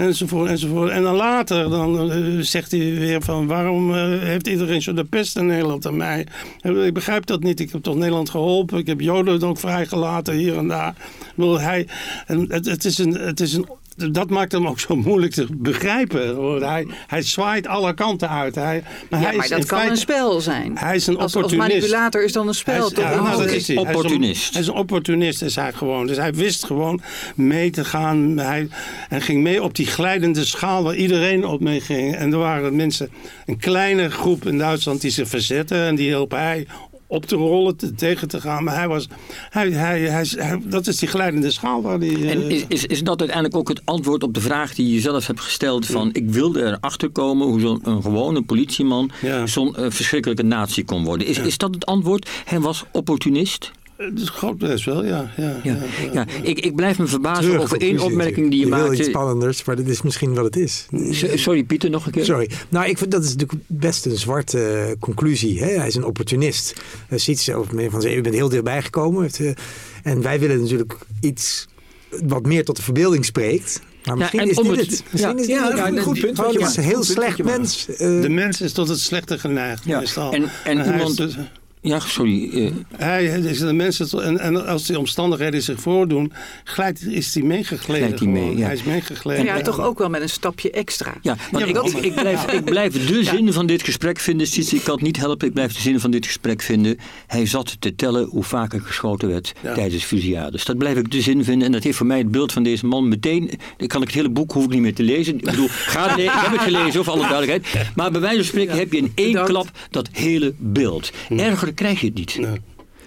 enzovoort, enzovoort. En dan later dan, eh, zegt hij weer van... waarom eh, heeft iedereen zo de pest in Nederland aan mij? Ik begrijp dat niet. Ik heb toch Nederland geholpen. Ik heb Joden ook vrijgelaten hier en daar. Ik bedoel, hij, het, het is een... Het is een dat maakt hem ook zo moeilijk te begrijpen. Want Hij, hij zwaait alle kanten uit. Hij, maar Ja, hij maar is dat kan feite- een spel zijn. Hij is een Als, als opportunist. manipulator is dan een spel. Hij is, toch? ja, nou, dat is hij. Hij is een- opportunist. Hij is een opportunist, is hij gewoon. Dus hij wist gewoon mee te gaan. Hij, en ging mee op die glijdende schaal waar iedereen op mee ging. En er waren mensen, een kleine groep in Duitsland die zich verzetten. En die hielp hij op te rollen, te- tegen te gaan. Maar hij was, hij, hij, hij, hij- dat is die glijdende schaal waar eh, En is, is, is dat uiteindelijk ook het antwoord op de vraag die je zelf hebt gesteld van ik wilde erachter komen hoe zo'n een gewone politieman Ja. zo'n eh, verschrikkelijke natie kon worden. Is, is dat het antwoord? Hij was opportunist? Het is groot best wel, ja. ja, Ja, ja, ja. ja. Ik, ik blijf me verbazen Terug, over één opmerking die je, natuurlijk. wil iets spannenders, maar dit is misschien wat het is. Sorry Pieter, nog een keer. Sorry. Nou, ik vind dat is natuurlijk best een zwarte eh, conclusie. Hè? Hij is een opportunist. Hij ziet zelf meer van zeggen, u bent heel dichtbij gekomen. Heeft, eh, en wij willen natuurlijk iets wat meer tot de verbeelding spreekt. Maar misschien en is dit het- het. Misschien ja, is dit ja, het. goed- goed punt Gewoon je een maakt. heel slecht je maakt. mens. eh, De mens is tot het slechte geneigd. Ja. meestal. En- en hij iemand- is dus- Ja, sorry. eh, Hij is de mensen, en, en als die omstandigheden zich voordoen, glijdt, is hij meegegleden. Glijdt hij mee, ja. Hij is meegegleden. Ja, toch ook wel met een stapje extra. Ja, want Ja, ik, ik, ik, blijf, ik blijf de zin van dit gesprek vinden. Cici, ik kan het niet helpen. Ik blijf de zin van dit gesprek vinden. Hij zat te tellen hoe vaak er geschoten werd Ja. tijdens fusillades. Dat blijf ik de zin vinden. En dat heeft voor mij het beeld van deze man meteen... Dan kan ik het hele boek hoef ik niet meer te lezen. Ik bedoel, ga le- ik heb het gelezen, voor alle duidelijkheid. Maar bij wijze van spreken heb je in één Bedankt. klap dat hele beeld. Erger krijg je het niet. Nou,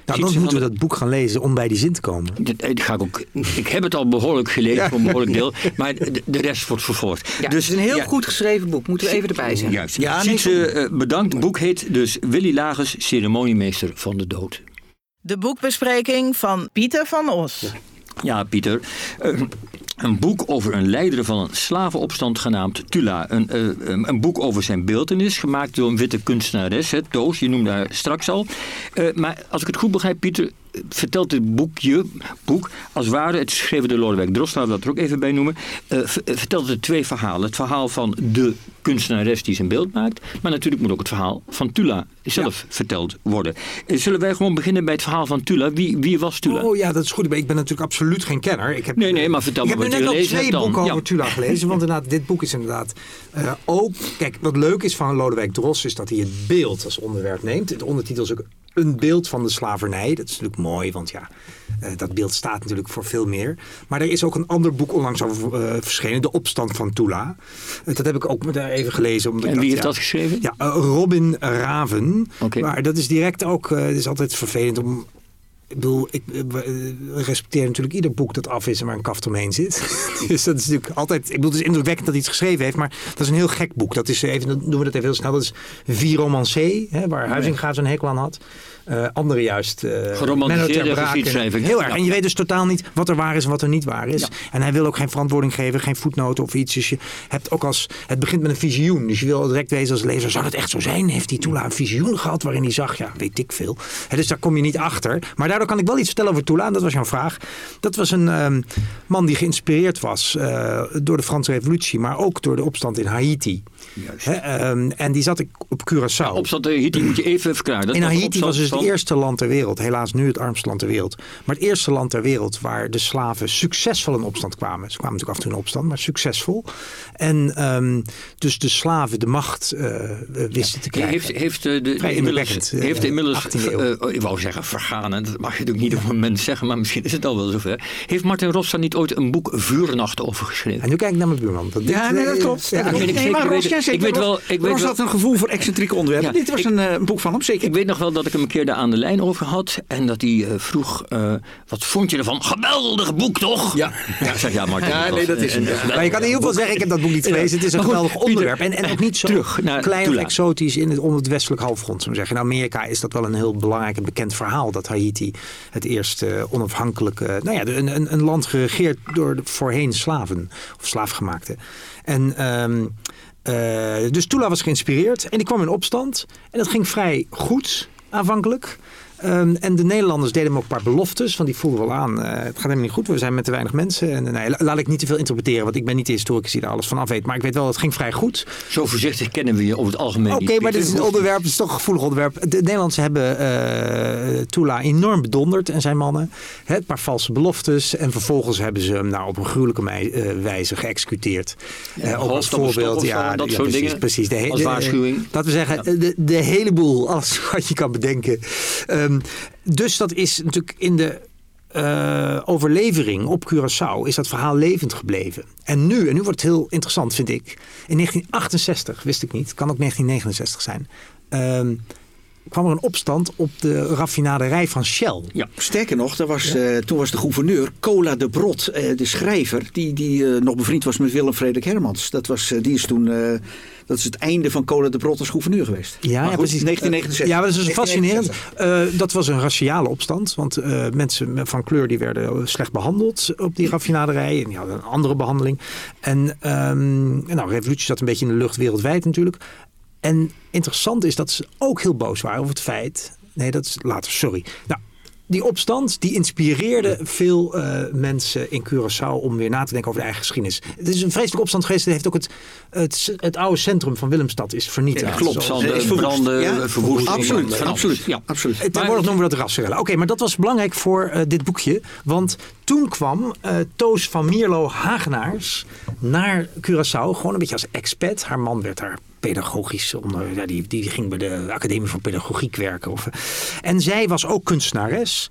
Ziet dan ze moeten we dat boek gaan lezen om bij die zin te komen. Dat, eh, dat ga ik, ook, ik heb het al behoorlijk gelezen, voor een behoorlijk deel. Maar de, de rest wordt vervolgd. Ja, dus, het is een heel ja, goed geschreven boek, moeten we even erbij zeggen. Juist. Ja, Sietse, eh, bedankt. Het boek heet dus Willy Lagers, ceremoniemeester van de dood. De boekbespreking van Pieter van Os. Ja, Pieter. eh, een boek over een leider van een slavenopstand genaamd Tula. Een, eh, een een boek over zijn beeltenis, gemaakt door een witte kunstenares, hè, Toos. Je noemde haar straks al. Eh, maar als ik het goed begrijp, Pieter, vertelt dit boekje, boek, als het ware, het is geschreven door Lodewijk Drost, laten we dat er ook even bij noemen, eh, vertelt het twee verhalen. Het verhaal van de kunstenares die zijn beeld maakt, maar natuurlijk moet ook het verhaal van Tula zelf verteld worden. Eh, Zullen wij gewoon beginnen bij het verhaal van Tula? Wie, wie was Tula? Oh ja, dat is goed. Ik ben natuurlijk absoluut geen kenner. Ik heb, Nee, nee, maar vertel ik me heb wat je net al gelezen twee hebt dan. boeken Ja. over Tula gelezen. Want inderdaad, dit boek is inderdaad ook... Kijk, wat leuk is van Lodewijk Drost is dat hij het beeld als onderwerp neemt. De ondertitel is ook een beeld van de slavernij. Dat is natuurlijk mooi, want ja, eh, dat beeld staat natuurlijk voor veel meer. Maar er is ook een ander boek onlangs over eh, verschenen. De opstand van Tula. Eh, dat heb ik ook daar even gelezen. Omdat En wie heeft dat geschreven? ja, Robin Raven. Maar dat is direct ook. het is altijd vervelend om. Ik bedoel, ik eh, eh, respecteer natuurlijk ieder boek dat af is en waar een kaft omheen zit. dus dat is natuurlijk altijd. Ik bedoel, het is indrukwekkend dat hij iets geschreven heeft, maar dat is een heel gek boek. Dat is even, dan doen we dat even heel snel. Dat is Vier Romancé, hè, waar Huizinga zo'n hekel aan had. Eh andere juist. eh Geromantiseerde geschiedschrijving? Heel erg. En je weet dus totaal niet wat er waar is en wat er niet waar is. Ja. En hij wil ook geen verantwoording geven, geen voetnoten of iets. Dus je hebt ook als. Het begint met een visioen. Dus je wil direct wezen als lezer. Zou het echt zo zijn? Heeft die Tula een visioen gehad waarin hij zag? Ja, weet ik veel. Dus daar kom je niet achter. Maar daardoor kan ik wel iets vertellen over Tula. En dat was jouw vraag. Dat was een ehm, man die geïnspireerd was eh, door de Franse Revolutie. Maar ook door de opstand in Haiti. Juist. Ehm, en die zat ik op Curaçao. Opstand in Haiti moet je even verklaren. Dat In was Haiti was dus het eerste land ter wereld, helaas nu het armste land ter wereld, maar het eerste land ter wereld waar de slaven succesvol in opstand kwamen. Ze kwamen natuurlijk af en toe in opstand, maar succesvol. En ehm, dus de slaven de macht eh, wisten te krijgen. Heeft, heeft eh, de, inmiddels, eh, heeft inmiddels 18e eeuw. eh, ik wou zeggen vergaan, en dat mag je natuurlijk niet op een moment zeggen, maar misschien is het al wel zover. Heeft Martin Rossa niet ooit een boek Vuurnacht over geschreven? En nu kijk ik naar mijn buurman. Dat Ja, dit, nee, dat eh, klopt. ja, Dat nee, zeker maar Ros, weten. ja, zeker. Ik weet wel- ik weet had een gevoel voor excentrieke onderwerpen. Ja, Dit was ik- een, eh, een boek van hem, zeker. Ik weet nog wel dat ik hem een keer daar aan de lijn over had en dat hij eh, vroeg, eh, wat vond je ervan? Geweldig boek toch? Ja. Ja, ik zeg ja Martin. Ja, nee, dat is. Maar je kan in ieder geval zeggen, ik heb dat boek niet gelezen. Het is een goed, geweldig Pieter, onderwerp. En, en ook niet zo terug naar klein exotisch in het, om het westelijk halfrond. Zou ik zeggen. In Amerika is dat wel een heel belangrijk en bekend verhaal. Dat Haiti het eerste onafhankelijke... Nou ja, een, een, een land geregeerd door de voorheen slaven. Of slaafgemaakten. En... ehm, eh, dus Tula was geïnspireerd en die kwam in opstand. En dat ging vrij goed aanvankelijk. Ehm, en de Nederlanders deden me ook een paar beloftes. Want die voelden wel aan. eh, het gaat helemaal niet goed. We zijn met te weinig mensen. En eh, nee, la- laat ik niet te veel interpreteren. Want ik ben niet de historicus die daar alles van af weet. Maar ik weet wel, het ging vrij goed. Zo voorzichtig kennen we je over het algemeen Oké, maar dit is een onderwerp, het is toch een gevoelig onderwerp. De Nederlanders hebben eh Tula enorm bedonderd en zijn mannen. Hè, een paar valse beloftes. En vervolgens hebben ze hem nou op een gruwelijke wijze geëxecuteerd. Ook als voorbeeld. Ja, dat ja, soort precies, dingen. Precies, de he- Als de- waarschuwing. Laten we zeggen, de, de hele boel. Alles wat je kan bedenken. Ehm, dus dat is natuurlijk in de eh, overlevering op Curaçao is dat verhaal levend gebleven. En nu, en nu wordt het heel interessant vind ik. In 1968, wist ik niet, kan ook 1969 zijn. ehm, kwam er een opstand op de raffinaderij van Shell. Ja. Sterker nog, daar was, eh, toen was de gouverneur Cola de Brot, eh, de schrijver, die, die eh, nog bevriend was met Willem Frederik Hermans. Dat, was, die is toen, eh, dat is het einde van Cola de Brot als gouverneur geweest. Ja, precies. 1969. Ja, dat is fascinerend. 1969. Eh, dat was een raciale opstand. Want eh, mensen van kleur die werden slecht behandeld op die raffinaderij. En die hadden een andere behandeling. En ehm, nou, revolutie zat een beetje in de lucht wereldwijd natuurlijk. En interessant is dat ze ook heel boos waren over het feit... Nee, dat is later, sorry. Nou, die opstand die inspireerde veel eh, mensen in Curaçao om weer na te denken over de eigen geschiedenis. Het is een vreselijke opstand geweest. Het heeft ook het, het, het oude centrum van Willemstad is vernietigd. Ja, klopt. Eh, is Branden, verwoest. Ja, verwoestingen. absoluut, absoluut. Ja. absoluut. Tegenwoordig noemen we dat rassenrellen. Oké, maar dat was belangrijk voor eh, dit boekje. Want toen kwam eh, Toos van Mierlo Hagenaars naar Curaçao. Gewoon een beetje als expat. Haar man werd daar pedagogisch onder. Ja, die, die ging bij de Academie van Pedagogiek werken. Of, eh, en zij was ook kunstenares.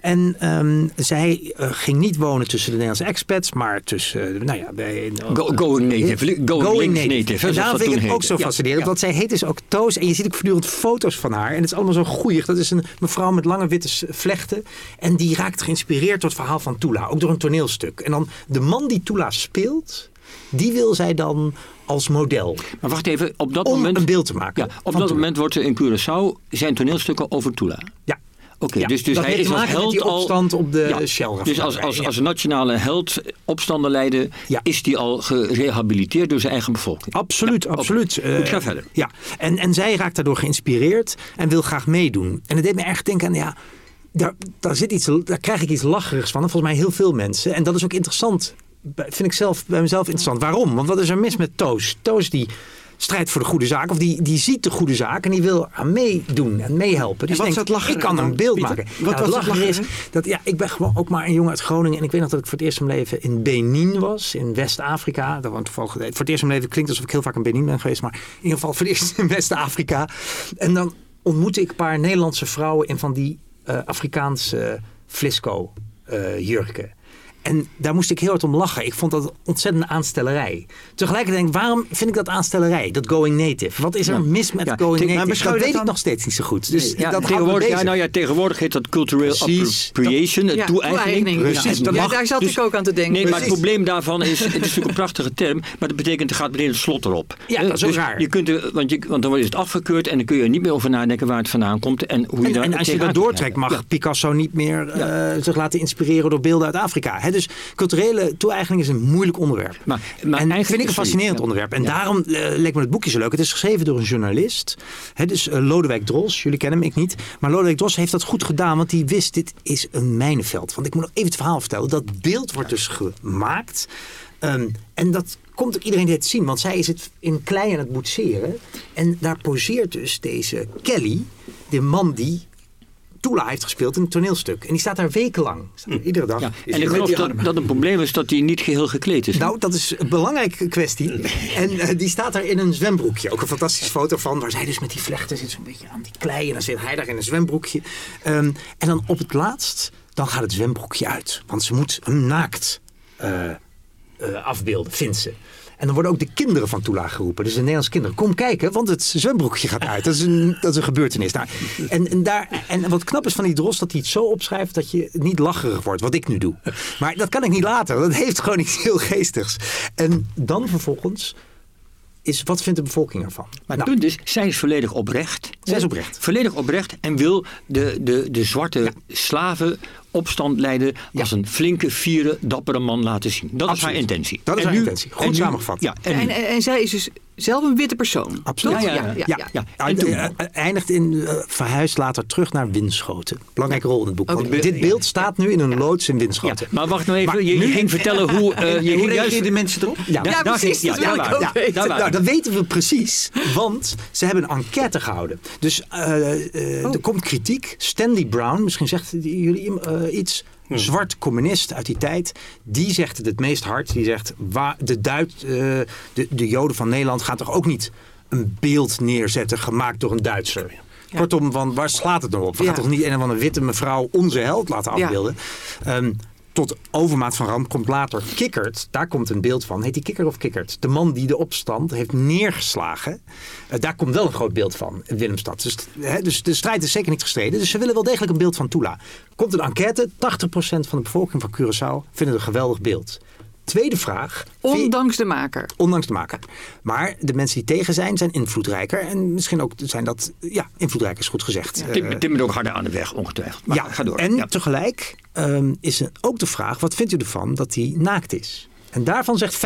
En ehm, zij eh, ging niet wonen tussen de Nederlandse expats, maar tussen, eh, nou ja, bij... Go- going native. Going native, hè, En daarom vind ik het ook zo fascinerend. ja. Want zij heet dus ook Toos. En je ziet ook voortdurend foto's van haar. En het is allemaal zo goeig. Dat is een mevrouw met lange witte vlechten. En die raakt geïnspireerd door het verhaal van Tula. Ook door een toneelstuk. En dan de man die Tula speelt, die wil zij dan als model. Maar wacht even, op dat Om moment... een beeld te maken. Ja, op dat Tula. moment wordt er in Curaçao zijn toneelstukken over Tula. Ja. Oké, Ja, dus, dus hij is als held al... opstand op de Ja, Shell Dus als, als, als nationale held opstanden leiden, Ja. is die al gerehabiliteerd door zijn eigen bevolking. Absoluut, absoluut. Goed, Eh, ga verder. Ja, en, en zij raakt daardoor geïnspireerd en wil graag meedoen. En het deed me erg denken aan, ja, daar, daar, zit iets, daar krijg ik iets lacherigs van. En volgens mij heel veel mensen. En dat is ook interessant. Vind ik zelf bij mezelf interessant. Waarom? Want wat is er mis met Toos? Toos die strijdt voor de goede zaak. Of die, die ziet de goede zaak en die wil aan meedoen en meehelpen. Dus wat denkt, ik kan een beeld Pieter? maken. Wat Nou, was is dat ja, ik ben gewoon ook maar een jongen uit Groningen. En ik weet nog dat ik voor het eerst in mijn leven in Benin was. In West-Afrika. Dat voor het eerst in mijn leven klinkt alsof ik heel vaak in Benin ben geweest. Maar in ieder geval voor het eerst in West-Afrika. En dan ontmoette ik een paar Nederlandse vrouwen in van die Afrikaanse flisco eh, jurken. En daar moest ik heel hard om lachen. Ik vond dat ontzettende aanstellerij. Tegelijkertijd denk ik, waarom vind ik dat aanstellerij? Dat going native. Wat is er mis met Ja, going maar native? beschouw Dat weet dat ik nog steeds niet zo goed. Dus Ja, dat tegenwoordig, ja, nou ja, tegenwoordig heet dat cultureel Precies. appropriation, het Ja, toe-eigening. Precies, Ja, dat ja, mag. daar zat Dus- ik ook aan te denken. Nee, maar het probleem daarvan is, het is natuurlijk een prachtige term, maar dat betekent er gaat meteen het slot erop. Ja, dat is dus raar. Je kunt er, want, je, want dan is het afgekeurd en dan kun je er niet meer over nadenken waar het vandaan komt en hoe je En, daar en als je dat doortrekt, mag Picasso niet meer eh, zich laten inspireren door beelden uit Afrika. Dus culturele toe-eigening is een moeilijk onderwerp. Maar- maar en eigenlijk- vind ik een fascinerend ja. onderwerp. En Ja. daarom eh, leek me het boekje zo leuk. Het is geschreven door een journalist. Hè, dus eh, Lodewijk Dros. Jullie kennen hem, ik niet. Maar Lodewijk Dros heeft dat goed gedaan. Want die wist, dit is een mijnenveld. Want ik moet nog even het verhaal vertellen. Dat beeld wordt dus gemaakt. Ehm, en dat komt ook iedereen dit zien. Want zij is het in klei aan het boetseren. En daar poseert dus deze Kelly. De man die Tula heeft gespeeld in een toneelstuk. En die staat daar wekenlang. Staat er iedere dag. Ja. Is En ik geloof dat, dat een probleem is dat hij niet geheel gekleed is. Nou, dat is een belangrijke kwestie. En eh, die staat daar in een zwembroekje. Ook een fantastische foto van. Waar zij dus met die vlechten zit zo'n beetje aan die klei. En dan zit hij daar in een zwembroekje. Ehm, en dan op het laatst, dan gaat het zwembroekje uit. Want ze moet hem naakt eh, eh, afbeelden, vindt ze. En dan worden ook de kinderen van Tula geroepen. Dus de Nederlandse kinderen, kom kijken, want het zwembroekje gaat uit. Dat is een, dat is een gebeurtenis. Nou, en, en, daar, en wat knap is van die Dros, dat hij het zo opschrijft dat je niet lacherig wordt, wat ik nu doe. Maar dat kan ik niet laten, dat heeft gewoon iets heel geestigs. En dan vervolgens is, wat vindt de bevolking ervan? Maar Nou, het punt is, zij is volledig oprecht. Zij is oprecht. Volledig oprecht en wil de, de, de zwarte slaven opstand leiden als een flinke, fiere, dappere man laten zien. Dat is haar intentie. Dat is En haar nu- intentie. Goed en nu- samengevat. Ja, en, En, nu- en, en zij is dus zelf een witte persoon. Absoluut. toch? Ja, ja, ja. ja, ja. Ja, En toen? eh, eindigt in, verhuist later terug naar Winschoten. Belangrijke rol in het boek. Want dit beeld staat nu in een loods in Ja, Winschoten. maar wacht nou even, Maar je, nu- ging vertellen hoe... eh, je Hoe ging juist... reageerden mensen erop? Ja, Daar- Ja, precies, ging- dat waren- weten. Nou, dat weten we precies, want ze hebben een enquête gehouden. Dus eh, eh, Oh. er komt kritiek. Stanley Brown, misschien zegt jullie iets. Een zwart communist uit die tijd. Die zegt het het meest hard. Die zegt, waar de, Duit, eh, de, de Joden van Nederland gaan toch ook niet een beeld neerzetten gemaakt door een Duitser. Kortom, van, waar slaat het nou op? We gaan Ja. toch niet een of andere witte mevrouw onze held laten Ja. afbeelden? Tot overmaat van ramp komt later Kikkert. Daar komt een beeld van. Heet die Kikkert of Kikkert? De man die de opstand heeft neergeslagen. Eh, daar komt wel een groot beeld van Willemstad. Dus, dus de strijd is zeker niet gestreden. Dus ze willen wel degelijk een beeld van Tula. Komt een enquête. 80% van de bevolking van Curaçao vindt het een geweldig beeld. Tweede vraag. Ondanks de maker. Ondanks de maker. Maar de mensen die tegen zijn, zijn invloedrijker. En misschien ook zijn dat, ja, invloedrijker is goed gezegd. Eh, Tim, Tim er ook harder aan de weg, ongetwijfeld. Maar ja, ga door. en Ja. tegelijk ehm, is er ook de vraag, wat vindt u ervan dat hij naakt is? En daarvan zegt 50%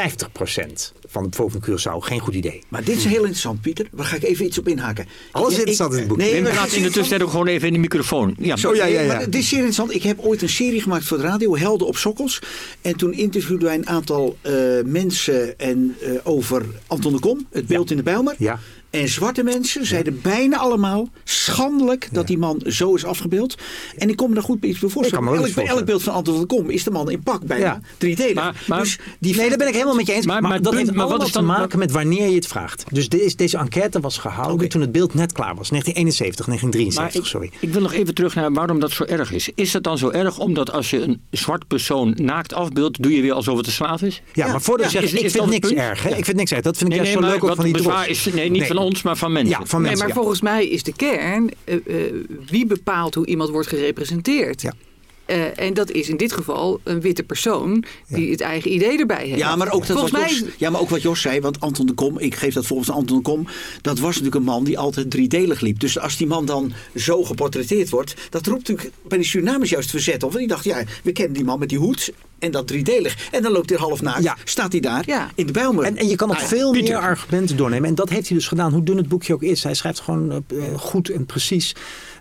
van de bevolking van Curaçao geen goed idee. Maar dit is heel interessant, Pieter. Daar ga ik even iets op inhaken. Alles Ik- interessant in het boek. Nee, maar praat het in de is tussentijd ook gewoon even in de microfoon. Ja, Zo, ja, ja, ja. Maar dit is zeer interessant. Ik heb ooit een serie gemaakt voor de radio, Helden op Sokkels. En toen interviewden wij een aantal eh, mensen en, eh, over Anton de Kom, het beeld in de Bijlmer. Ja. En zwarte mensen zeiden bijna allemaal schandelijk dat die man zo is afgebeeld. En ik kom me daar goed iets bij Ik kan voorstellen. Elk, iets bij elk beeld van Anton de Kom is de man in pak bijna. Maar- maar- dus die Nee, daar ben ik helemaal met je eens. Maar- Maar, maar dat punt- heeft maar wat is te maken met wanneer je het vraagt. Dus deze, deze enquête was gehouden toen het beeld net klaar was. 1971, Maar 1973, ik, sorry. ik wil nog even terug naar waarom dat zo erg is. Is het dan zo erg omdat als je een zwart persoon naakt afbeeldt, doe je weer alsof het een slaaf is? Ja, maar voordat je zegt, ik vind niks erg. Ik vind niks erg. Dat vind ik juist zo leuk ook van wat die nee, niet van ons, maar van mensen. Ja, van Nee, mensen. maar ja. volgens mij is de kern eh, eh, wie bepaalt hoe iemand wordt gerepresenteerd. Ja. Eh, en dat is in dit geval een witte persoon die het eigen idee erbij heeft. Ja, maar ook, dat volgens wat mij Jos, ja, maar ook wat Jos zei, want Anton de Kom, ik geef dat volgens Anton de Kom, dat was natuurlijk een man die altijd driedelig liep. Dus als die man dan zo geportretteerd wordt, dat roept natuurlijk bij die Surinamers juist verzet op. Want die dacht, ja, we kennen die man met die hoed en dat driedelig. En dan loopt hij half naakt, Ja. staat hij daar Ja. in de Bijlmer. En, en je kan nog Ah, veel Pieter. meer argumenten doornemen. En dat heeft hij dus gedaan, hoe dun het boekje ook is. Hij schrijft gewoon eh, eh, goed en precies.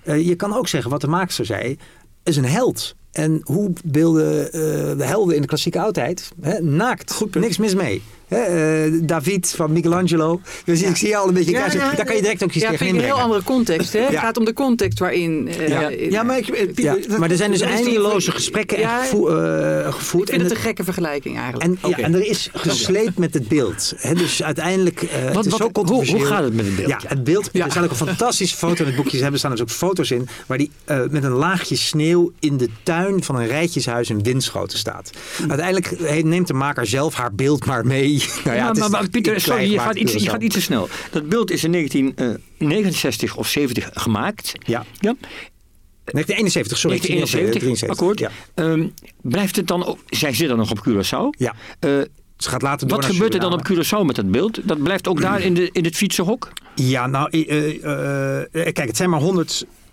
Eh, je kan ook zeggen, wat de maakster zei, is een held. En hoe beelden eh, de helden in de klassieke oudheid? Hè, naakt, niks mis mee. Hè, eh, David van Michelangelo. Dus ik zie je al een beetje Ja, kruisen. ja, Daar kan je direct ook iets ja, tegen ik een heel inbrengen. andere context. Hè? Het gaat om de context waarin... eh, Ja. in- ja, maar, ik, eh, dat- maar er zijn dus eindeloze gesprekken Ja, echt gevo- eh, ik gevoerd. vind En het een gekke vergelijking eigenlijk. En, en er is gesleept met het beeld. Hè, dus uiteindelijk, eh het Wat- is wat- zo hoe- controversieel. hoe gaat het met het beeld? Ja, het beeld. Er staat ook een fantastische foto in het boekje. Ze hebben staan dus ook foto's in. Waar die eh, met een laagje sneeuw in de tuin van een rijtjeshuis in Windschoten staat. Uiteindelijk eh, neemt de maker zelf haar beeld maar mee. Nou ja, Ja, maar, maar Pieter, sorry, je gaat, iets, je gaat iets te snel. Dat beeld is in 1969 of 70 gemaakt. Ja. ja. 1971, sorry. ik zie niet, eh, 1971, akkoord. Ja. Ehm, blijft het dan ook, zij zit dan nog op Curaçao. ja. Eh, Ze gaat later door wat gebeurt er dan op Curaçao met dat beeld? Dat blijft ook daar in, de, in het fietsenhok? Ja, nou, eh, eh, eh, kijk, het zijn maar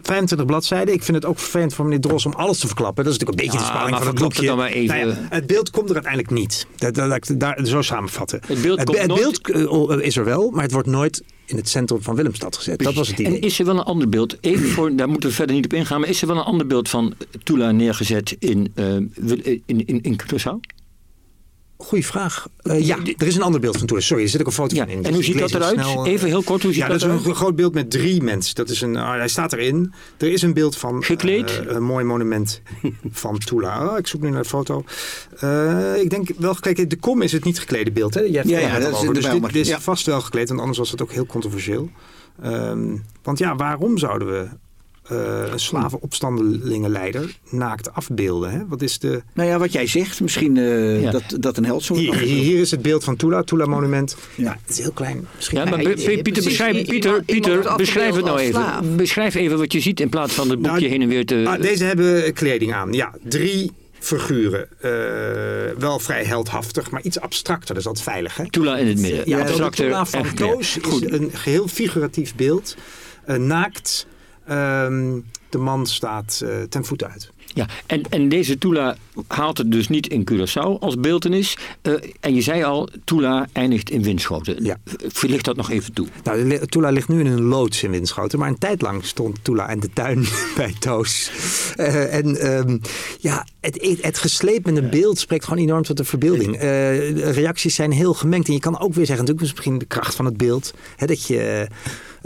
125 bladzijden. Ik vind het ook vervelend voor meneer Dros om alles te verklappen. Dat is natuurlijk een beetje Ja, de spanning van het boekje. het dan maar even. Nou ja, het beeld komt er uiteindelijk niet. Dat, dat, dat, ik daar, zo samenvatten. Het beeld komt het nooit- beeld eh, is er wel, maar het wordt nooit in het centrum van Willemstad gezet. Dat was het idee. En is er wel een ander beeld? Even voor, daar moeten we verder niet op ingaan. Maar is er wel een ander beeld van Tula neergezet in, eh, in, in, in Curaçao? Goeie vraag. Eh, ja, er is een ander beeld van Tour. Sorry, er zit ook een foto Ja. van in. En Dus hoe ik ziet dat eruit? snel, eh. Even heel kort, hoe ziet Ja, dat dat is een groot beeld met drie mensen. Dat is een, ah, hij staat erin. Er is een beeld van Gekleed? eh, een mooi monument van Tula. Oh, ik zoek nu naar de foto. Ik denk wel gekleed. De kom is het niet geklede beeld. Hè? Jij hebt Ja, het ja, dat is Dus dit, Bijlmer. dit is vast wel gekleed, want anders was het ook heel controversieel. Ehm, want ja, waarom zouden we eh een slavenopstandelingenleider naakt afbeelden? Hè? Wat is de... Nou ja, wat jij zegt, misschien eh, Ja. dat, dat een held zo Hier, hier, hier is het beeld van Tula, Tula monument. Ja, het is heel klein. Misschien Ja, maar Ja, P- je- je- Pieter, beschrijf, Pieter, iemand Pieter beschrijf het nou even. slaaf. Beschrijf even wat je ziet in plaats van het boekje Nou, heen en weer te... Ah, deze hebben kleding aan. Ja, drie figuren. Eh, wel vrij heldhaftig, maar iets abstracter. Dat is altijd veilig, hè? Tula in het midden. Ja, de Abstracter Tula en van. Toos is Goed. een geheel figuratief beeld. Eh, naakt. Ehm, de man staat eh, ten voeten uit. Ja, en, en deze Tula haalt het dus niet in Curaçao als beeldenis. Uh, en je zei al, Tula eindigt in Winschoten. Ja. Verlicht dat nog even toe? Nou, Tula ligt nu in een loods in Winschoten. Maar een tijd lang stond Tula en de tuin bij Toos. Uh, en um, ja, het, het geslepene beeld spreekt gewoon enorm tot de verbeelding. Uh, reacties zijn heel gemengd. En je kan ook weer zeggen, natuurlijk misschien de kracht van het beeld. Hè, dat je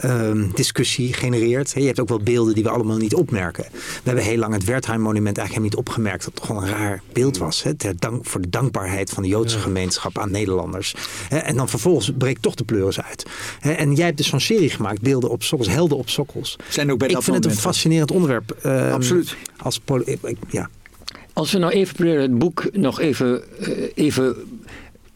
um, discussie genereert. Je hebt ook wel beelden die we allemaal niet opmerken. We hebben heel lang het Wertheim-monument eigenlijk niet opgemerkt dat het gewoon een raar beeld was. Hè? Ter dank, voor de dankbaarheid van de Joodse gemeenschap aan Nederlanders. En dan vervolgens breekt toch de pleuris uit. En jij hebt dus zo'n serie gemaakt, Beelden op sokkels, Helden op sokkels. Zijn ook bij Ik vind het een fascinerend onderwerp. Um, Absoluut. Als ja. Als we nou even proberen het boek nog even, uh, even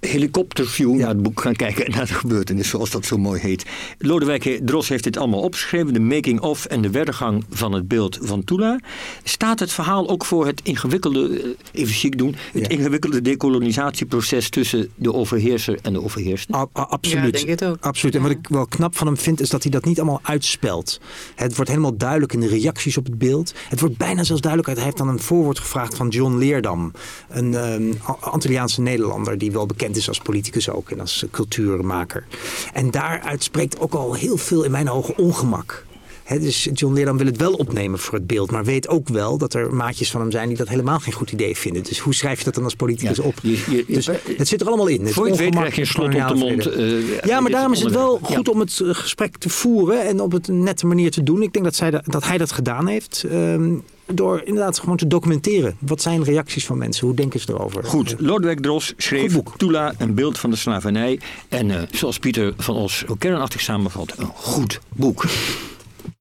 helikopterview ja. naar het boek gaan kijken naar de gebeurtenis, zoals dat zo mooi heet. Lodewijk Dros heeft dit allemaal opgeschreven, de making-of en de werdegang van het beeld van Tula. Staat het verhaal ook voor het ingewikkelde, eh, even chic doen, het ja. ingewikkelde decolonisatieproces tussen de overheerser en de overheerste? A absoluut. Ja, denk het ook. Absoluut. En wat ik wel knap van hem vind, is dat hij dat niet allemaal uitspelt. Het wordt helemaal duidelijk in de reacties op het beeld. Het wordt bijna zelfs duidelijk uit. Hij heeft dan een voorwoord gevraagd van John Leerdam, een um, Antilliaanse Nederlander die wel bekend is als politicus ook en als cultuurmaker. En daaruit spreekt ook al heel veel in mijn ogen ongemak. He, dus John Leerdam wil het wel opnemen voor het beeld, maar weet ook wel dat er maatjes van hem zijn die dat helemaal geen goed idee vinden. Dus hoe schrijf je dat dan als politicus ja, op? Je, je, dus het zit er allemaal in. Voor je het weet krijg je slot op de mond. Uh, ja, maar daarom is het wel goed ja. om het gesprek te voeren en op een nette manier te doen. Ik denk dat, zij dat, dat hij dat gedaan heeft. Um, door inderdaad gewoon te documenteren. Wat zijn reacties van mensen? Hoe denken ze erover? Goed, Lodewijk Dros schreef Tula, een beeld van de slavernij. En uh, zoals Pieter van Os ook kernachtig samenvat, een goed boek.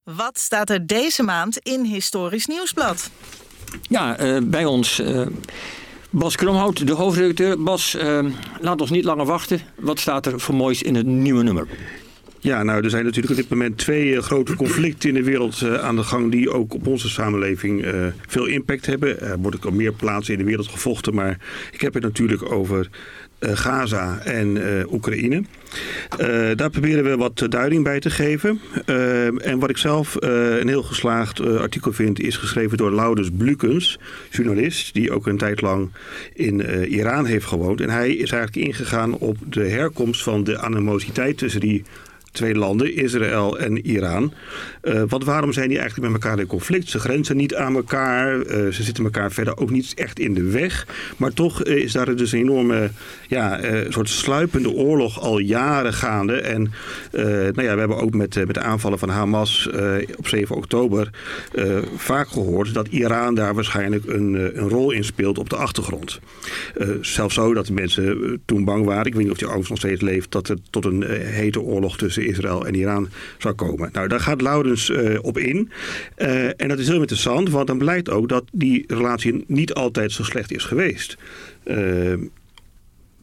Wat staat er deze maand in Historisch Nieuwsblad? Ja, uh, bij ons... Uh, Bas Kromhout, de hoofdredacteur. Bas, laat ons niet langer wachten. Wat staat er voor moois in het nieuwe nummer? Ja, nou, er zijn natuurlijk op dit moment twee uh, grote conflicten in de wereld uh, aan de gang die ook op onze samenleving uh, veel impact hebben. Er wordt ook op meer plaatsen in de wereld gevochten, maar ik heb het natuurlijk over Gaza en Oekraïne. daar proberen we wat duiding bij te geven. en wat ik zelf een heel geslaagd artikel vind, is geschreven door Laudus Blukens, journalist, die ook een tijd lang in Iran heeft gewoond. En hij is eigenlijk ingegaan op de herkomst van de animositeit tussen die twee landen, Israël en Iran. Uh, want waarom zijn die eigenlijk met elkaar in conflict? Ze grenzen niet aan elkaar, uh, ze zitten elkaar verder ook niet echt in de weg. Maar toch uh, is daar dus een enorme ja, soort sluipende oorlog al jaren gaande. En nou ja, we hebben ook met, met de aanvallen van Hamas op 7 oktober vaak gehoord dat Iran daar waarschijnlijk een, een rol in speelt op de achtergrond. zelfs zo dat de mensen toen bang waren, ik weet niet of die angst nog steeds leeft, dat er tot een hete oorlog tussen Israël en Iran zou komen. Nou, daar gaat Laurens uh, op in. Uh, en dat is heel interessant, want dan blijkt ook dat die relatie niet altijd zo slecht is geweest. Uh,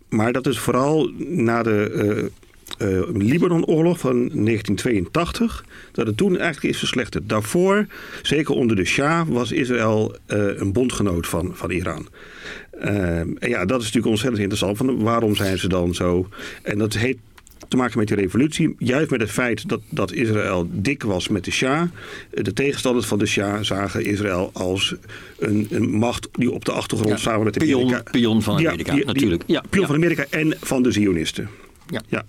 maar dat is vooral na de uh, Libanon-oorlog van 1982, dat het toen eigenlijk is verslechterd. Daarvoor, zeker onder de Shah, was Israël een bondgenoot van, van Iran. Uh, en ja, dat is natuurlijk ontzettend interessant. Van waarom zijn ze dan zo? En dat heet te maken met die revolutie. Juist met het feit dat, dat Israël dik was met de Shah. De tegenstanders van de Shah zagen Israël als een, een macht die op de achtergrond ja, samen met pion, Amerika... Pion van Amerika, ja, die, natuurlijk. Die, ja, pion van Amerika en van de Zionisten. Ja.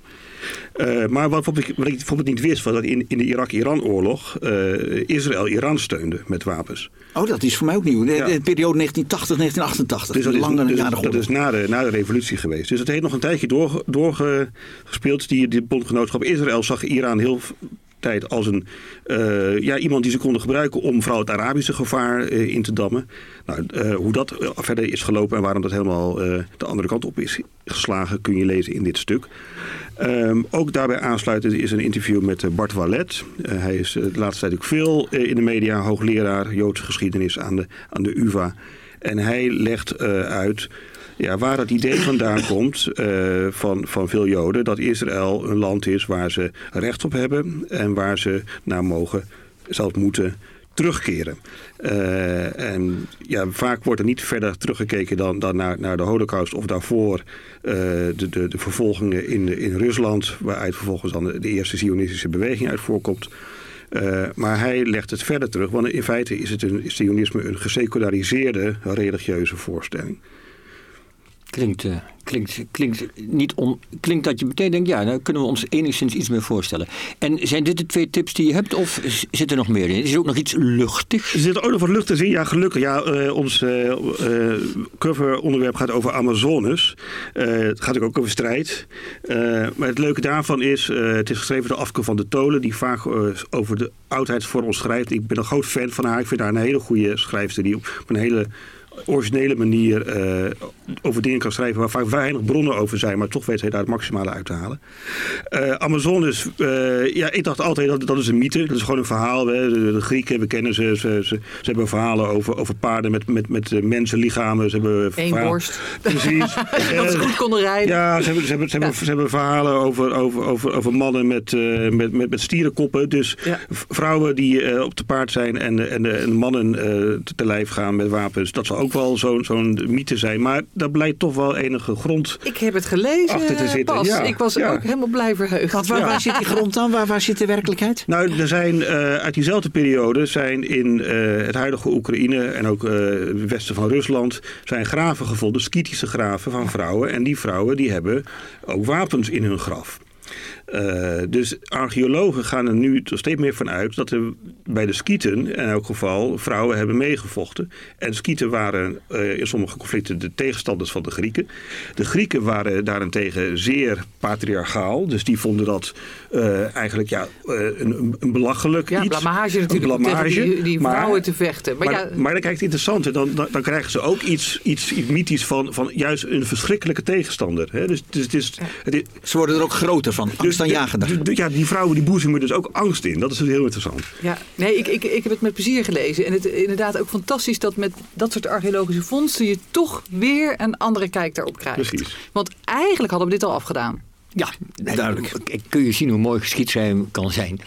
Uh, maar wat, wat, ik, wat ik bijvoorbeeld niet wist, was dat in, in de Irak-Iran-oorlog uh, Israël Iran steunde met wapens. Oh, dat is voor mij ook nieuw. De, ja. de periode 1980-1988. Dus dat is, lang dus, na de dat is na de, na de revolutie geweest. Dus het heeft nog een tijdje doorgespeeld. Door die, die bondgenootschap Israël zag Iran heel tijd als een, uh, ja, iemand die ze konden gebruiken om vooral het Arabische gevaar uh, in te dammen. Nou, uh, hoe dat verder is gelopen en waarom dat helemaal de andere kant op is geslagen, kun je lezen in dit stuk. Um, ook daarbij aansluitend is een interview met Bart Wallet. hij is de laatste tijd ook veel in de media, hoogleraar Joodse geschiedenis aan de, aan de UvA. En hij legt uit ja, waar het idee vandaan komt uh, van, van veel Joden dat Israël een land is waar ze recht op hebben en waar ze naar mogen, zelfs moeten terugkeren. Uh, en ja, vaak wordt er niet verder teruggekeken dan, dan naar, naar de holocaust of daarvoor uh, de, de, de vervolgingen in, in Rusland, waaruit vervolgens dan de, eerste zionistische beweging uit voorkomt. Uh, maar hij legt het verder terug, want in feite is, het een, is Zionisme een geseculariseerde religieuze voorstelling. Klinkt, uh, klinkt, klinkt, niet on, klinkt dat je meteen denkt, ja, daar kunnen we ons enigszins iets meer voorstellen. En zijn dit de twee tips die je hebt of zit er nog meer in? Is er ook nog iets luchtigs? Er zit ook nog wat luchtigs in, ja gelukkig. Ja, uh, ons uh, coveronderwerp gaat over Amazones. het gaat ook over strijd. maar het leuke daarvan is, het is geschreven door Afke van de Tolen, die vaak over de oudheid voor ons schrijft. Ik ben een groot fan van haar. Ik vind haar een hele goede schrijfster die op een hele originele manier uh, over dingen kan schrijven waar vaak weinig bronnen over zijn, maar toch weet hij daar het maximale uit te halen. Uh, Amazones, uh, ja, ik dacht altijd dat dat is een mythe, dat is gewoon een verhaal. Hè. De, de, Grieken, we kennen ze, ze, ze, ze, hebben verhalen over, over paarden met, met, met mensenlichamen. Ze hebben Eén borst. Precies. dat ze goed konden rijden. Ja, ze hebben, ze hebben, ze hebben, ze hebben verhalen over, over, over, over mannen met, met, met, met stierenkoppen. Dus ja. vrouwen die op te paard zijn en, en, en mannen te lijf gaan met wapens, dat zal ook wel zo'n zo'n mythe zijn. Maar daar blijkt toch wel enige grond Ik heb het gelezen achter te zitten. Pas. Ja, ik was ja. ook helemaal blij verheugd. Want waar, waar, zit die grond dan? Waar, waar zit de werkelijkheid? Nou, er zijn uh, uit diezelfde periode zijn in uh, het huidige Oekraïne en ook uh, het westen van Rusland zijn graven gevonden, skitische graven van vrouwen. En die vrouwen die hebben ook wapens in hun graf. Uh, dus archeologen gaan er nu steeds meer van uit dat er bij de Skieten in elk geval vrouwen hebben meegevochten. En Skieten waren uh, in sommige conflicten de tegenstanders van de Grieken. De Grieken waren daarentegen zeer patriarchaal. Dus die vonden dat uh, eigenlijk ja, een, een belachelijk ja, iets. blamage natuurlijk. Een blamage, die, die vrouwen maar, te vechten. Maar, maar, ja, maar dan kijk het interessante. Dan, dan, dan, krijgen ze ook iets, iets, iets mythisch van, van juist een verschrikkelijke tegenstander. Hè? Dus, dus het is, het is, ze worden er ook groter van. Dus dus, ja, die vrouwen die boezemen dus ook angst in. Dat is dus heel interessant. Ja, nee, ik, ik, ik heb het met plezier gelezen. En het is inderdaad ook fantastisch dat met dat soort archeologische vondsten je toch weer een andere kijk daarop krijgt. Precies. Want eigenlijk hadden we dit al afgedaan. Ja, duidelijk. Kun je zien hoe mooi geschiedschrijven kan zijn.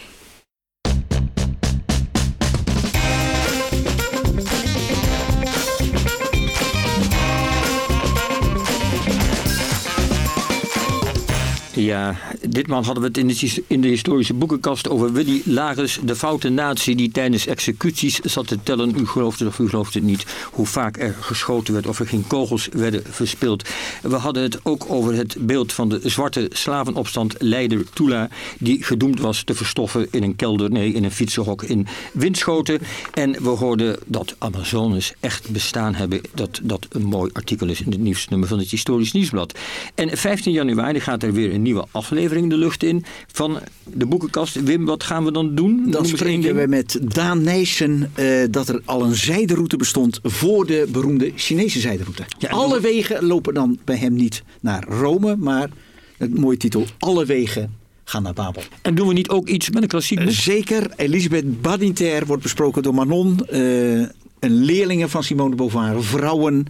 Ja, ditmaal hadden we het in de, in de, historische boekenkast over Willy Lagers, de foute natie die tijdens executies zat te tellen. U gelooft het of u gelooft het niet, hoe vaak er geschoten werd of er geen kogels werden verspild. We hadden het ook over het beeld van de zwarte slavenopstand leider Tula, die gedoemd was te verstoffen in een kelder, nee, in een fietsenhok in Winschoten. En we hoorden dat Amazones echt bestaan hebben, dat dat een mooi artikel is in het nieuwsnummer van het Historisch Nieuwsblad. En 15 januari gaat er weer een nieuwe aflevering de lucht in van de boekenkast. Wim, wat gaan we dan doen? Dan spreken we met Daan Nijssen uh, dat er al een zijderoute bestond voor de beroemde Chinese zijderoute. Ja, Alle wegen lopen dan bij hem niet naar Rome, maar het mooie titel Alle wegen gaan naar Babel. En doen we niet ook iets met een klassiek boek? Zeker. Elisabeth Badinter wordt besproken door Manon. Uh, een leerlinge van Simone de Beauvoir. Vrouwen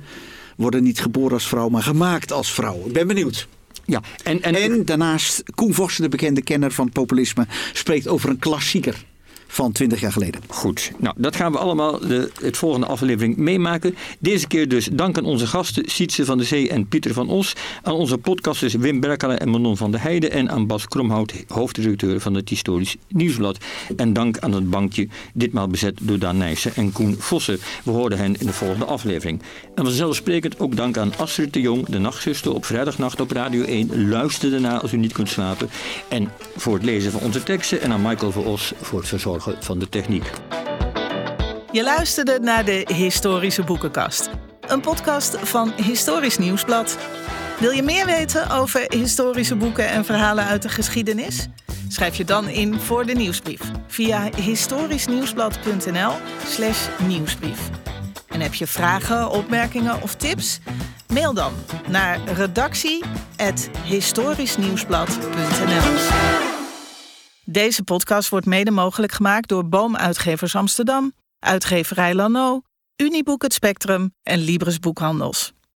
worden niet geboren als vrouw, maar gemaakt als vrouw. Ik ben benieuwd. Ja, en, en, en daarnaast, Koen Vossen, de bekende kenner van populisme, spreekt over een klassieker van 20 jaar geleden. Goed, nou dat gaan we allemaal de het volgende aflevering meemaken. Deze keer dus dank aan onze gasten Sietse van de Zee en Pieter van Os. Aan onze podcasters Wim Berkele en Manon van der Heijden. En aan Bas Kromhout, hoofdredacteur van het Historisch Nieuwsblad. En dank aan het bankje, ditmaal bezet door Daan Nijssen en Koen Vossen. We hoorden hen in de volgende aflevering. En vanzelfsprekend ook dank aan Astrid de Jong, de nachtzuster op vrijdagnacht op Radio 1. Luister erna als u niet kunt slapen. En voor het lezen van onze teksten. En aan Michael van Os voor het verzorgen van de techniek. Je luisterde naar de Historische Boekenkast. Een podcast van Historisch Nieuwsblad. Wil je meer weten over historische boeken en verhalen uit de geschiedenis? Schrijf je dan in voor de nieuwsbrief via historischnieuwsblad.nl/slash nieuwsbrief. En heb je vragen, opmerkingen of tips? Mail dan naar redactie.historischnieuwsblad.nl. Deze podcast wordt mede mogelijk gemaakt door Boomuitgevers Amsterdam, Uitgeverij Lano, Uniboek Het Spectrum en Libris Boekhandels.